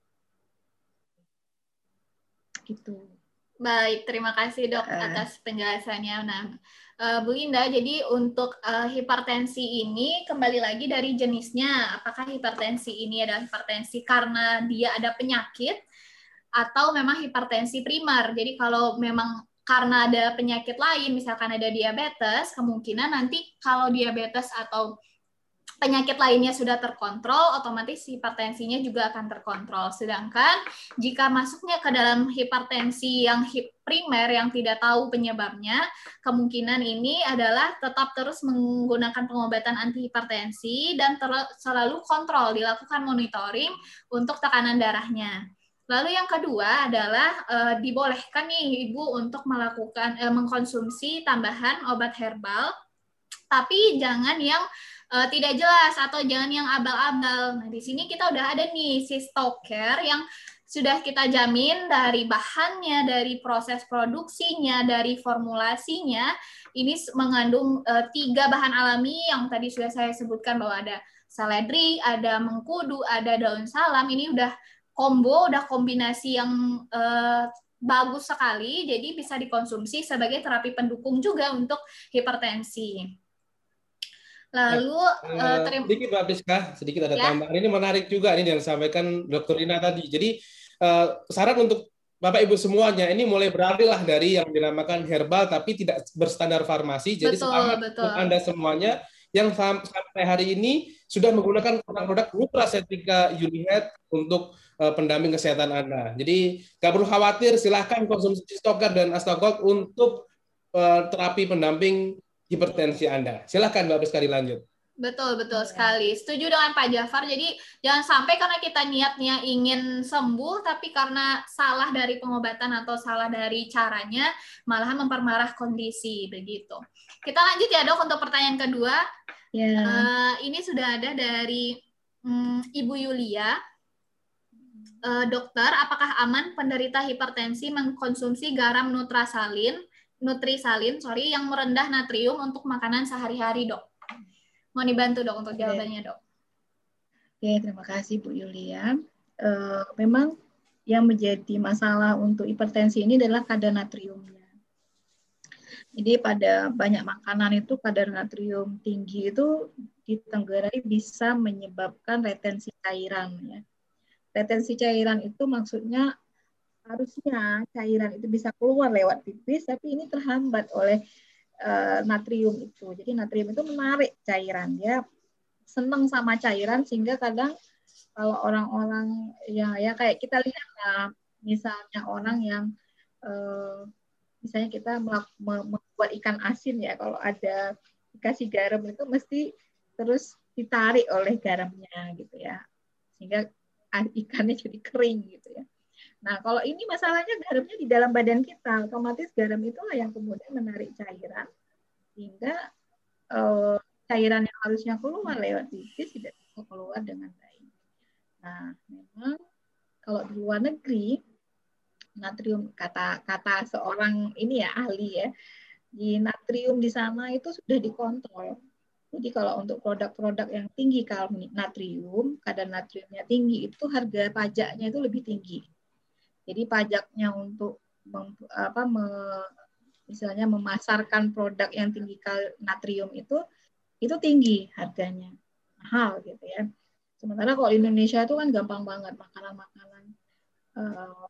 gitu Baik, terima kasih dok uh. atas penjelasannya. Nah, uh, Bu Indah, jadi untuk uh, hipertensi ini kembali lagi dari jenisnya. Apakah hipertensi ini adalah hipertensi karena dia ada penyakit atau memang hipertensi primer? Jadi kalau memang karena ada penyakit lain, misalkan ada diabetes, kemungkinan nanti kalau diabetes atau penyakit lainnya sudah terkontrol, otomatis hipertensinya juga akan terkontrol. Sedangkan jika masuknya ke dalam hipertensi yang primer yang tidak tahu penyebabnya, kemungkinan ini adalah tetap terus menggunakan pengobatan antihipertensi dan selalu kontrol, dilakukan monitoring untuk tekanan darahnya. Lalu yang kedua adalah e, dibolehkan nih ibu untuk melakukan e, mengkonsumsi tambahan obat herbal, tapi jangan yang uh, tidak jelas atau jangan yang abal-abal. Nah, di sini kita udah ada nih si stoker yang sudah kita jamin dari bahannya, dari proses produksinya, dari formulasinya, ini mengandung uh, tiga bahan alami yang tadi sudah saya sebutkan bahwa ada seledri, ada mengkudu, ada daun salam. Ini udah combo, udah kombinasi yang uh, bagus sekali, jadi bisa dikonsumsi sebagai terapi pendukung juga untuk hipertensi. Lalu uh, terima sedikit Mbak Priska, sedikit ada ya. tambahan. Ini menarik juga ini yang disampaikan Dr. Rina tadi. Jadi uh, saran untuk Bapak Ibu semuanya ini mulai beralihlah dari yang dinamakan herbal tapi tidak berstandar farmasi. Jadi betul, selamat betul. untuk Anda semuanya yang sampai hari ini sudah menggunakan produk-produk nutracetika Unihead untuk uh, pendamping kesehatan Anda. Jadi nggak perlu khawatir, silahkan konsumsi Stoker dan Astagok untuk uh, terapi pendamping hipertensi Anda. Silahkan Mbak Priska lanjut. Betul, betul sekali. Setuju dengan Pak Jafar. Jadi jangan sampai karena kita niatnya ingin sembuh, tapi karena salah dari pengobatan atau salah dari caranya, malahan mempermarah kondisi. Begitu. Kita lanjut ya dok untuk pertanyaan kedua. Ya. Uh, ini sudah ada dari um, Ibu Yulia. Uh, dokter, apakah aman penderita hipertensi mengkonsumsi garam nutrasalin nutrisalin sorry yang merendah natrium untuk makanan sehari-hari dok. Mau dibantu dok untuk jawabannya dok. Oke terima kasih Bu Yulia. E, memang yang menjadi masalah untuk hipertensi ini adalah kadar natriumnya. Jadi pada banyak makanan itu kadar natrium tinggi itu ditenggarai bisa menyebabkan retensi cairan ya. Retensi cairan itu maksudnya harusnya cairan itu bisa keluar lewat pipis, tapi ini terhambat oleh uh, natrium itu. Jadi natrium itu menarik cairan, dia senang sama cairan sehingga kadang kalau orang-orang ya ya kayak kita lihat lah, misalnya orang yang uh, misalnya kita membuat ikan asin ya, kalau ada dikasih garam itu mesti terus ditarik oleh garamnya gitu ya, sehingga ikannya jadi kering gitu ya. Nah, kalau ini masalahnya garamnya di dalam badan kita, otomatis garam itulah yang kemudian menarik cairan sehingga uh, cairan yang harusnya keluar lewat pipis tidak bisa keluar dengan baik. Nah, memang kalau di luar negeri natrium kata kata seorang ini ya ahli ya di natrium di sana itu sudah dikontrol. Jadi kalau untuk produk-produk yang tinggi kalau natrium, kadar natriumnya tinggi itu harga pajaknya itu lebih tinggi jadi pajaknya untuk mem, apa me, misalnya memasarkan produk yang tinggi natrium itu itu tinggi harganya mahal gitu ya. Sementara kalau Indonesia itu kan gampang banget makanan-makanan uh,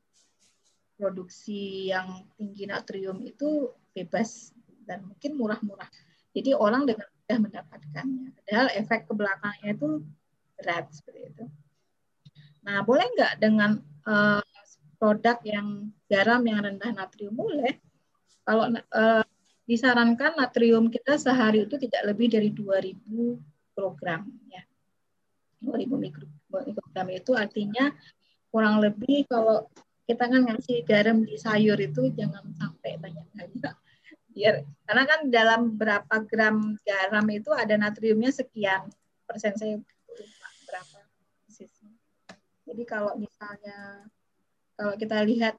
produksi yang tinggi natrium itu bebas dan mungkin murah-murah. Jadi orang dengan mudah mendapatkannya. Padahal efek ke belakangnya itu berat seperti itu. Nah, boleh nggak dengan uh, produk yang garam yang rendah natrium boleh. Kalau uh, disarankan natrium kita sehari itu tidak lebih dari 2000 mikrogram ya. 2000 mikrogram itu artinya kurang lebih kalau kita kan ngasih garam di sayur itu jangan sampai banyak banyak biar karena kan dalam berapa gram garam itu ada natriumnya sekian persen saya lupa berapa. Jadi kalau misalnya kalau kita lihat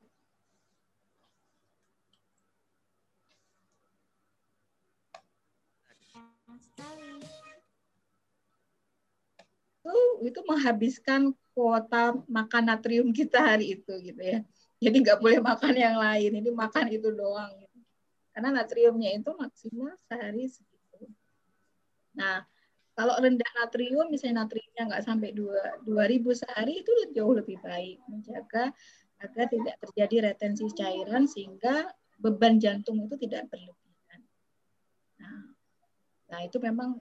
itu menghabiskan kuota makan natrium kita hari itu gitu ya. Jadi nggak boleh makan yang lain, ini makan itu doang. Gitu. Karena natriumnya itu maksimal sehari segitu. Nah, kalau rendah natrium, misalnya natriumnya nggak sampai 2, 2000 sehari, itu jauh lebih baik. Menjaga agar tidak terjadi retensi cairan sehingga beban jantung itu tidak berlebihan. Nah, nah itu memang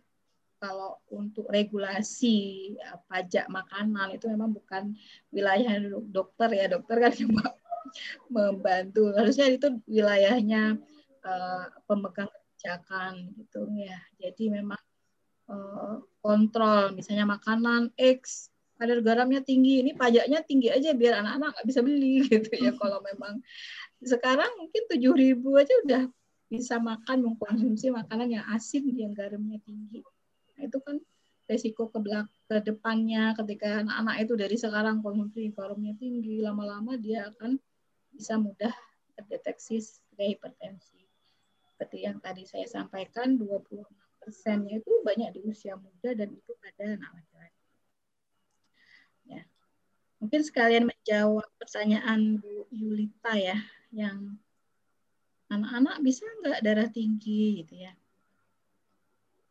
kalau untuk regulasi ya, pajak makanan itu memang bukan wilayah dokter ya. Dokter kan cuma [laughs] membantu. Harusnya itu wilayahnya uh, pemegang kebijakan gitu ya. Jadi memang uh, kontrol misalnya makanan X kadar garamnya tinggi ini pajaknya tinggi aja biar anak-anak nggak bisa beli [laughs] gitu ya kalau memang sekarang mungkin tujuh ribu aja udah bisa makan mengkonsumsi makanan yang asin yang garamnya tinggi Nah, itu kan resiko ke, belak ke depannya ketika anak-anak itu dari sekarang konsumsi garamnya tinggi, lama-lama dia akan bisa mudah terdeteksi sebagai hipertensi. Seperti yang tadi saya sampaikan, 26 persennya itu banyak di usia muda dan itu pada anak laki-laki. Ya. Mungkin sekalian menjawab pertanyaan Bu Yulita ya, yang anak-anak bisa nggak darah tinggi gitu ya.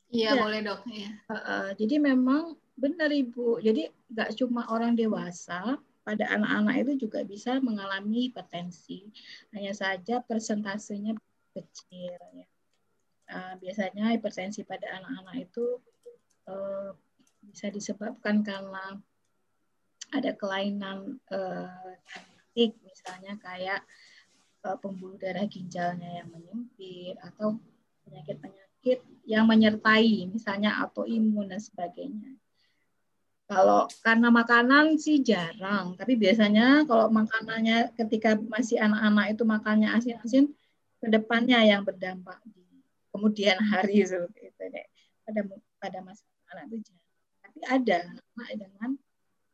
Iya, ya. boleh dok. Ya. Uh, uh, jadi memang benar ibu. Jadi nggak cuma orang dewasa, pada anak-anak itu juga bisa mengalami hipertensi. Hanya saja persentasenya kecil. Ya. Uh, biasanya hipertensi pada anak-anak itu uh, bisa disebabkan karena ada kelainan uh, misalnya kayak uh, pembuluh darah ginjalnya yang menyempit atau penyakit-penyakit penyakit yang menyertai, misalnya autoimun dan sebagainya. Kalau karena makanan sih jarang, tapi biasanya kalau makanannya ketika masih anak-anak itu makannya asin-asin, ke depannya yang berdampak di kemudian hari seperti itu deh. Pada pada masa anak itu jarang. Tapi ada anak dengan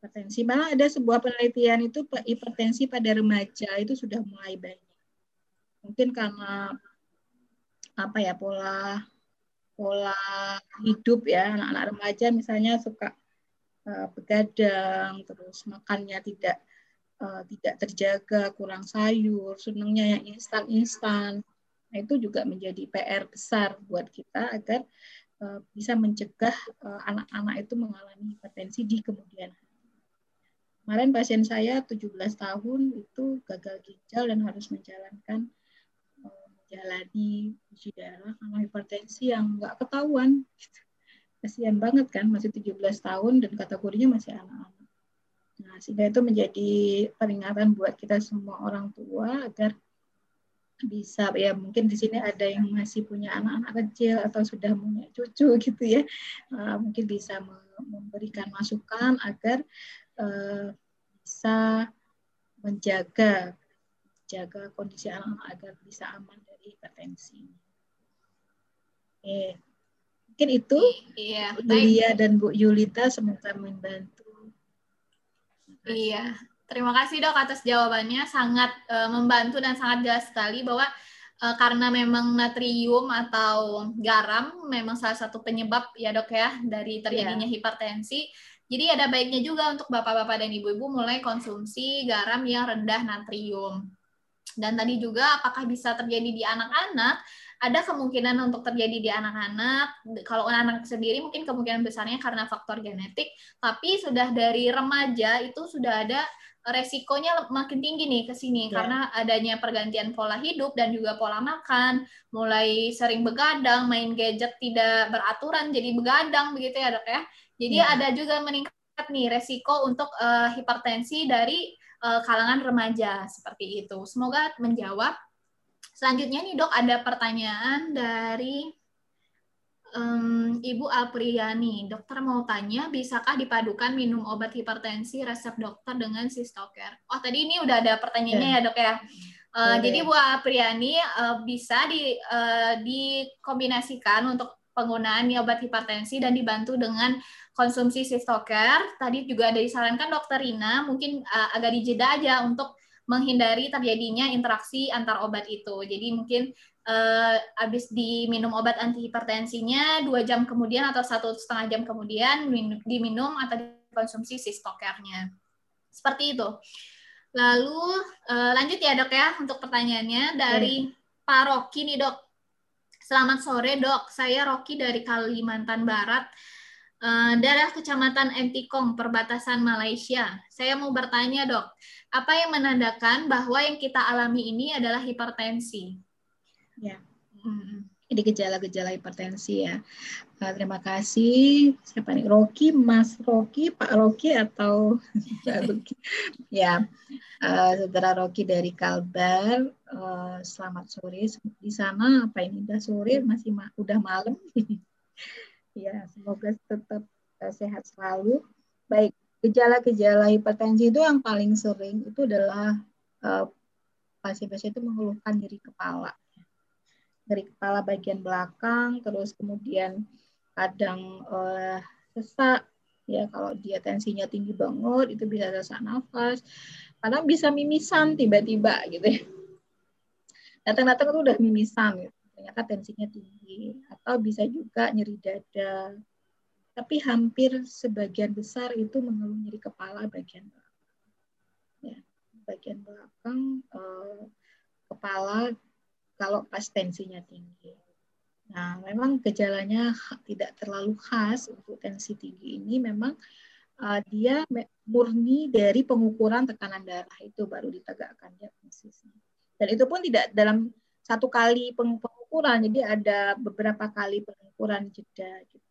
hipertensi. Malah ada sebuah penelitian itu hipertensi pada remaja itu sudah mulai banyak. Mungkin karena apa ya pola pola hidup ya anak-anak remaja misalnya suka uh, begadang terus makannya tidak uh, tidak terjaga kurang sayur senangnya yang instan-instan nah, itu juga menjadi PR besar buat kita agar uh, bisa mencegah anak-anak itu mengalami hipertensi di kemudian hari. Kemarin pasien saya 17 tahun itu gagal ginjal dan harus menjalankan menjalani uji darah karena hipertensi yang nggak ketahuan. Kasihan banget kan, masih 17 tahun dan kategorinya masih anak-anak. Nah, sehingga itu menjadi peringatan buat kita semua orang tua agar bisa ya mungkin di sini ada yang masih punya anak-anak kecil atau sudah punya cucu gitu ya uh, mungkin bisa memberikan masukan agar uh, bisa menjaga jaga kondisi anak-anak agar bisa aman hipertensi. Oke. Mungkin itu iya, Bu Lia dan Bu Yulita semoga membantu. Iya, terima kasih dok atas jawabannya sangat uh, membantu dan sangat jelas sekali bahwa uh, karena memang natrium atau garam memang salah satu penyebab ya dok ya dari terjadinya yeah. hipertensi. Jadi ada baiknya juga untuk bapak-bapak dan ibu-ibu mulai konsumsi garam yang rendah natrium. Dan tadi juga apakah bisa terjadi di anak-anak? Ada kemungkinan untuk terjadi di anak-anak. Kalau anak-anak sendiri mungkin kemungkinan besarnya karena faktor genetik, tapi sudah dari remaja itu sudah ada resikonya makin tinggi nih ke sini ya. karena adanya pergantian pola hidup dan juga pola makan, mulai sering begadang, main gadget tidak beraturan jadi begadang begitu ya, Dok ya. Jadi ya. ada juga meningkat nih resiko untuk uh, hipertensi dari uh, kalangan remaja seperti itu. Semoga menjawab. Selanjutnya nih dok ada pertanyaan dari um, Ibu Apriani. Dokter mau tanya, bisakah dipadukan minum obat hipertensi resep dokter dengan sistoker? Oh tadi ini udah ada pertanyaannya ya, ya dok ya. Uh, jadi Bu Apriani uh, bisa di, uh, dikombinasikan untuk penggunaan obat hipertensi dan dibantu dengan konsumsi sistoker. Tadi juga ada disarankan dokter Rina mungkin uh, agak dijeda aja untuk menghindari terjadinya interaksi antar obat itu. Jadi mungkin uh, habis diminum obat anti hipertensinya dua jam kemudian atau satu setengah jam kemudian diminum atau dikonsumsi si stokernya. Seperti itu. Lalu uh, lanjut ya dok ya untuk pertanyaannya dari hmm. Pak Rocky nih dok. Selamat sore dok, saya Rocky dari Kalimantan Barat. Uh, daerah Kecamatan Entikong, perbatasan Malaysia. Saya mau bertanya dok, apa yang menandakan bahwa yang kita alami ini adalah hipertensi? Ya. Hmm ini gejala-gejala hipertensi ya. Uh, terima kasih. Siapa nih? Rocky, Mas Rocky, Pak Rocky atau [laughs] ya, uh, saudara Rocky dari Kalbar. Uh, selamat sore di sana. Apa ini udah sore? Masih ma udah malam? [laughs] ya, semoga tetap uh, sehat selalu. Baik, gejala-gejala hipertensi itu yang paling sering itu adalah pasien-pasien uh, itu mengeluhkan nyeri kepala dari kepala bagian belakang, terus kemudian kadang uh, sesak, ya kalau dia tensinya tinggi banget itu bisa sesak nafas, kadang bisa mimisan tiba-tiba gitu ya. Datang-datang itu udah mimisan, gitu. Ternyata tensinya tinggi, atau bisa juga nyeri dada, tapi hampir sebagian besar itu mengeluh nyeri kepala bagian belakang. Ya, bagian belakang uh, kepala kalau pas tensinya tinggi. Nah, memang gejalanya tidak terlalu khas untuk tensi tinggi ini memang uh, dia murni dari pengukuran tekanan darah itu baru ditegakkan diagnosisnya. Dan itu pun tidak dalam satu kali pengukuran, jadi ada beberapa kali pengukuran jeda. Gitu.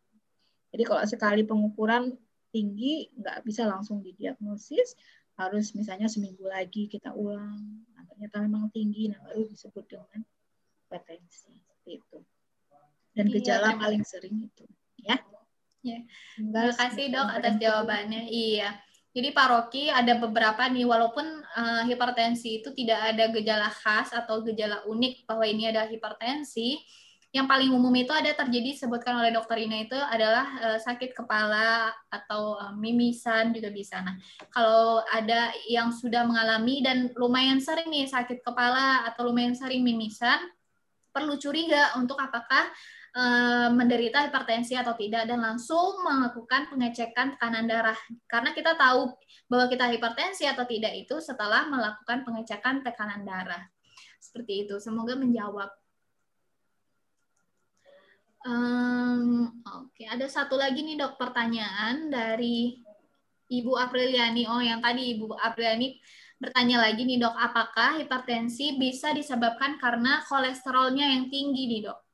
Jadi kalau sekali pengukuran tinggi nggak bisa langsung didiagnosis, harus misalnya seminggu lagi kita ulang. Nah, ternyata memang tinggi, nah baru disebut dengan hipertensi seperti itu. Dan iya, gejala paling sering itu, ya. Ya. Terima kasih dok atas jawabannya. Iya. Jadi Pak Rocky ada beberapa nih walaupun uh, hipertensi itu tidak ada gejala khas atau gejala unik bahwa ini adalah hipertensi, yang paling umum itu ada terjadi sebutkan oleh dokter Ina itu adalah uh, sakit kepala atau uh, mimisan juga bisa. Nah, kalau ada yang sudah mengalami dan lumayan sering nih sakit kepala atau lumayan sering mimisan, perlu curiga untuk apakah e, menderita hipertensi atau tidak dan langsung melakukan pengecekan tekanan darah karena kita tahu bahwa kita hipertensi atau tidak itu setelah melakukan pengecekan tekanan darah seperti itu semoga menjawab um, oke okay. ada satu lagi nih dok pertanyaan dari Ibu Apriliani oh yang tadi Ibu Apriliani bertanya lagi nih dok, apakah hipertensi bisa disebabkan karena kolesterolnya yang tinggi nih dok?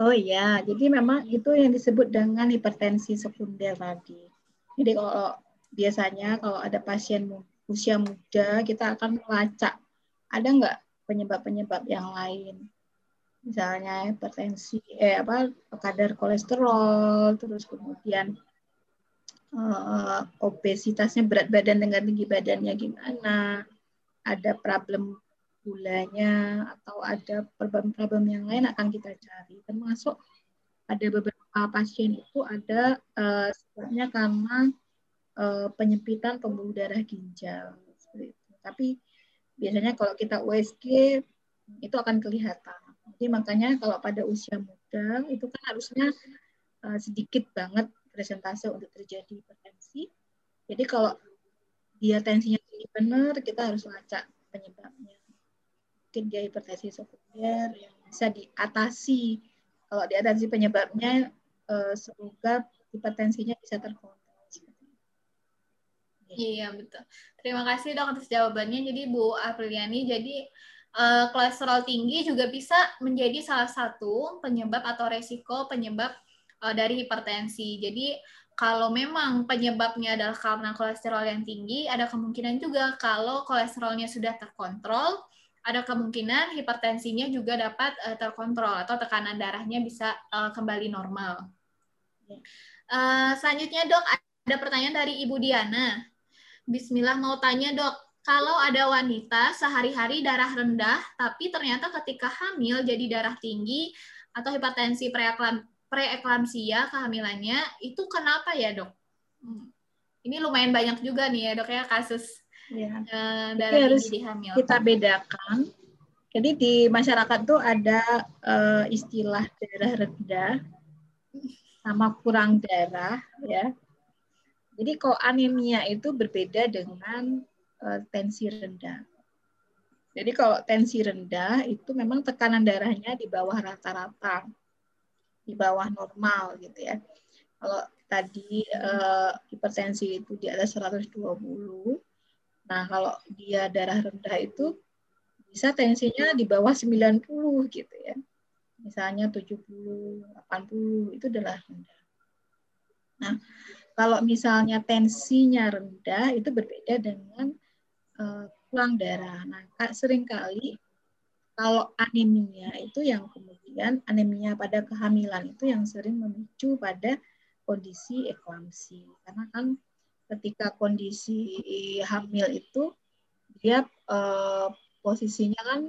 Oh iya, jadi memang itu yang disebut dengan hipertensi sekunder tadi. Jadi kalau biasanya kalau ada pasien usia muda, kita akan melacak ada nggak penyebab-penyebab yang lain. Misalnya hipertensi, eh apa kadar kolesterol, terus kemudian uh, obesitasnya berat badan dengan tinggi badannya gimana, ada problem gulanya atau ada problem-problem yang lain akan kita cari. Termasuk ada beberapa pasien itu ada uh, sebabnya karena uh, penyempitan pembuluh darah ginjal. Tapi biasanya kalau kita USG itu akan kelihatan. Jadi makanya kalau pada usia muda itu kan harusnya uh, sedikit banget presentase untuk terjadi hipertensi. Jadi kalau dia tensinya tinggi benar, kita harus lacak penyebabnya. Mungkin dia hipertensi sekunder yang bisa diatasi. Kalau diatasi penyebabnya, eh, semoga hipertensinya bisa terkontrol. Iya betul. Terima kasih dok atas jawabannya. Jadi Bu Apriliani, jadi uh, kolesterol tinggi juga bisa menjadi salah satu penyebab atau resiko penyebab uh, dari hipertensi. Jadi kalau memang penyebabnya adalah karena kolesterol yang tinggi, ada kemungkinan juga kalau kolesterolnya sudah terkontrol, ada kemungkinan hipertensinya juga dapat uh, terkontrol atau tekanan darahnya bisa uh, kembali normal. Uh, selanjutnya dok, ada pertanyaan dari Ibu Diana. Bismillah mau tanya dok, kalau ada wanita sehari-hari darah rendah, tapi ternyata ketika hamil jadi darah tinggi atau hipertensi preeklam preeklamsia kehamilannya itu kenapa ya dok? Hmm. Ini lumayan banyak juga nih ya dok ya kasus ya. Uh, harus hamil. Kita bedakan. Jadi di masyarakat tuh ada uh, istilah darah rendah sama kurang darah ya. Jadi kalau anemia itu berbeda dengan uh, tensi rendah. Jadi kalau tensi rendah itu memang tekanan darahnya di bawah rata-rata, di bawah normal gitu ya. Kalau tadi uh, hipertensi itu di atas 120, nah kalau dia darah rendah itu bisa tensinya di bawah 90 gitu ya. Misalnya 70, 80 itu adalah rendah. Nah, kalau misalnya tensinya rendah itu berbeda dengan uh, darah. Nah, sering kali kalau anemia itu yang kemudian anemia pada kehamilan itu yang sering memicu pada kondisi eklamsi. Karena kan ketika kondisi hamil itu dia eh, posisinya kan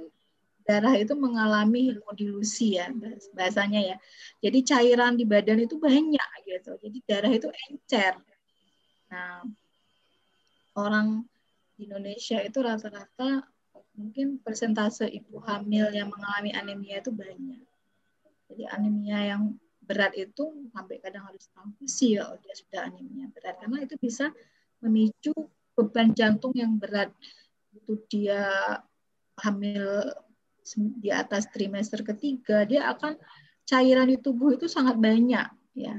darah itu mengalami hemodilusi ya bahasanya ya. Jadi cairan di badan itu banyak gitu. Jadi darah itu encer. Nah, orang di Indonesia itu rata-rata mungkin persentase ibu hamil yang mengalami anemia itu banyak. Jadi anemia yang berat itu sampai kadang harus transfusi ya dia sudah anemia berat. Karena itu bisa memicu beban jantung yang berat. Itu dia hamil di atas trimester ketiga dia akan cairan di tubuh itu sangat banyak ya.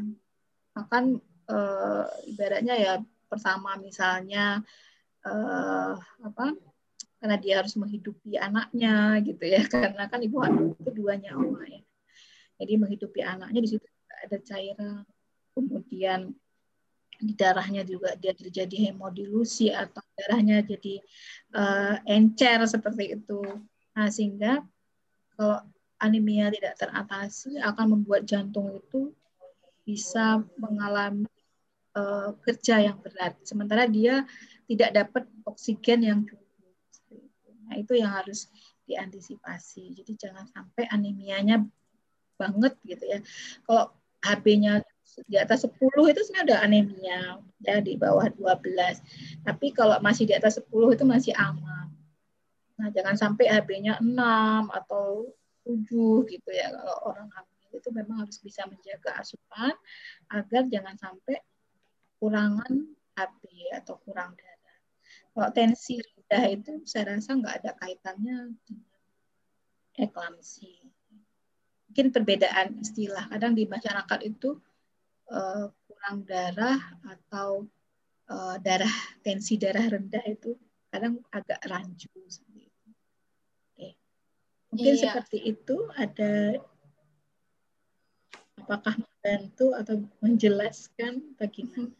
Akan e, ibaratnya ya pertama misalnya uh, apa karena dia harus menghidupi anaknya gitu ya [laughs] karena kan ibu itu dua nyawa ya jadi menghidupi anaknya di situ ada cairan kemudian di darahnya juga dia terjadi hemodilusi atau darahnya jadi uh, encer seperti itu nah sehingga kalau anemia tidak teratasi akan membuat jantung itu bisa mengalami uh, kerja yang berat sementara dia tidak dapat oksigen yang cukup. Nah, itu yang harus diantisipasi. Jadi jangan sampai anemianya banget gitu ya. Kalau HB-nya di atas 10 itu sebenarnya udah anemia ya di bawah 12. Tapi kalau masih di atas 10 itu masih aman. Nah, jangan sampai HB-nya 6 atau 7 gitu ya. Kalau orang hamil itu memang harus bisa menjaga asupan agar jangan sampai kurangan HB atau kurang darah. Kalau tensi rendah itu saya rasa nggak ada kaitannya dengan eklamsi. Mungkin perbedaan istilah. Kadang di masyarakat itu uh, kurang darah atau uh, darah tensi darah rendah itu kadang agak rancu seperti itu. Oke. Mungkin iya. seperti itu ada apakah membantu atau menjelaskan bagaimana?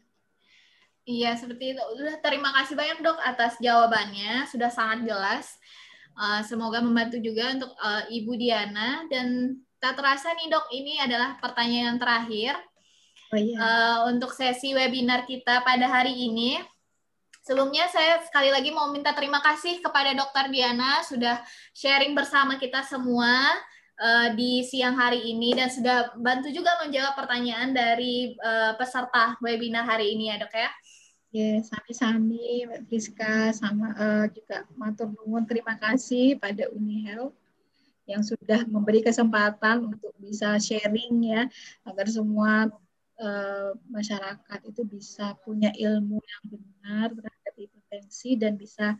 Iya, seperti itu. Udah terima kasih banyak dok atas jawabannya, sudah sangat jelas. Uh, semoga membantu juga untuk uh, Ibu Diana dan tak terasa nih dok, ini adalah pertanyaan terakhir oh, iya. uh, untuk sesi webinar kita pada hari ini. Sebelumnya saya sekali lagi mau minta terima kasih kepada Dokter Diana sudah sharing bersama kita semua uh, di siang hari ini dan sudah bantu juga menjawab pertanyaan dari uh, peserta webinar hari ini ya dok ya. Ya, sami-sami Mbak Friska sama uh, juga matur nuwun terima kasih pada Uni Health yang sudah memberi kesempatan untuk bisa sharing ya agar semua uh, masyarakat itu bisa punya ilmu yang benar terhadap hipertensi dan bisa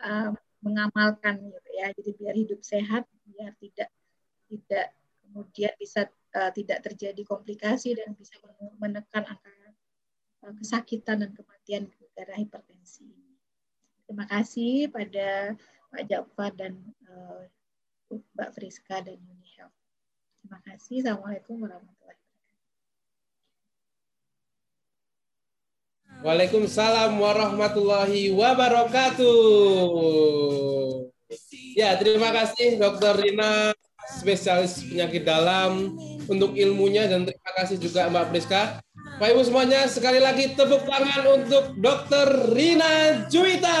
uh, mengamalkan gitu ya. Jadi biar hidup sehat, biar tidak tidak kemudian bisa uh, tidak terjadi komplikasi dan bisa menekan angka kesakitan dan kematian gara hipertensi. Terima kasih pada Pak Jafar dan uh, Mbak Friska dan Uni Health. Terima kasih. Assalamualaikum warahmatullahi wabarakatuh. Waalaikumsalam warahmatullahi wabarakatuh. Ya, terima kasih Dokter Rina, spesialis penyakit dalam untuk ilmunya dan terima kasih juga Mbak Friska Bapak Ibu semuanya, sekali lagi tepuk tangan untuk Dr. Rina Juwita.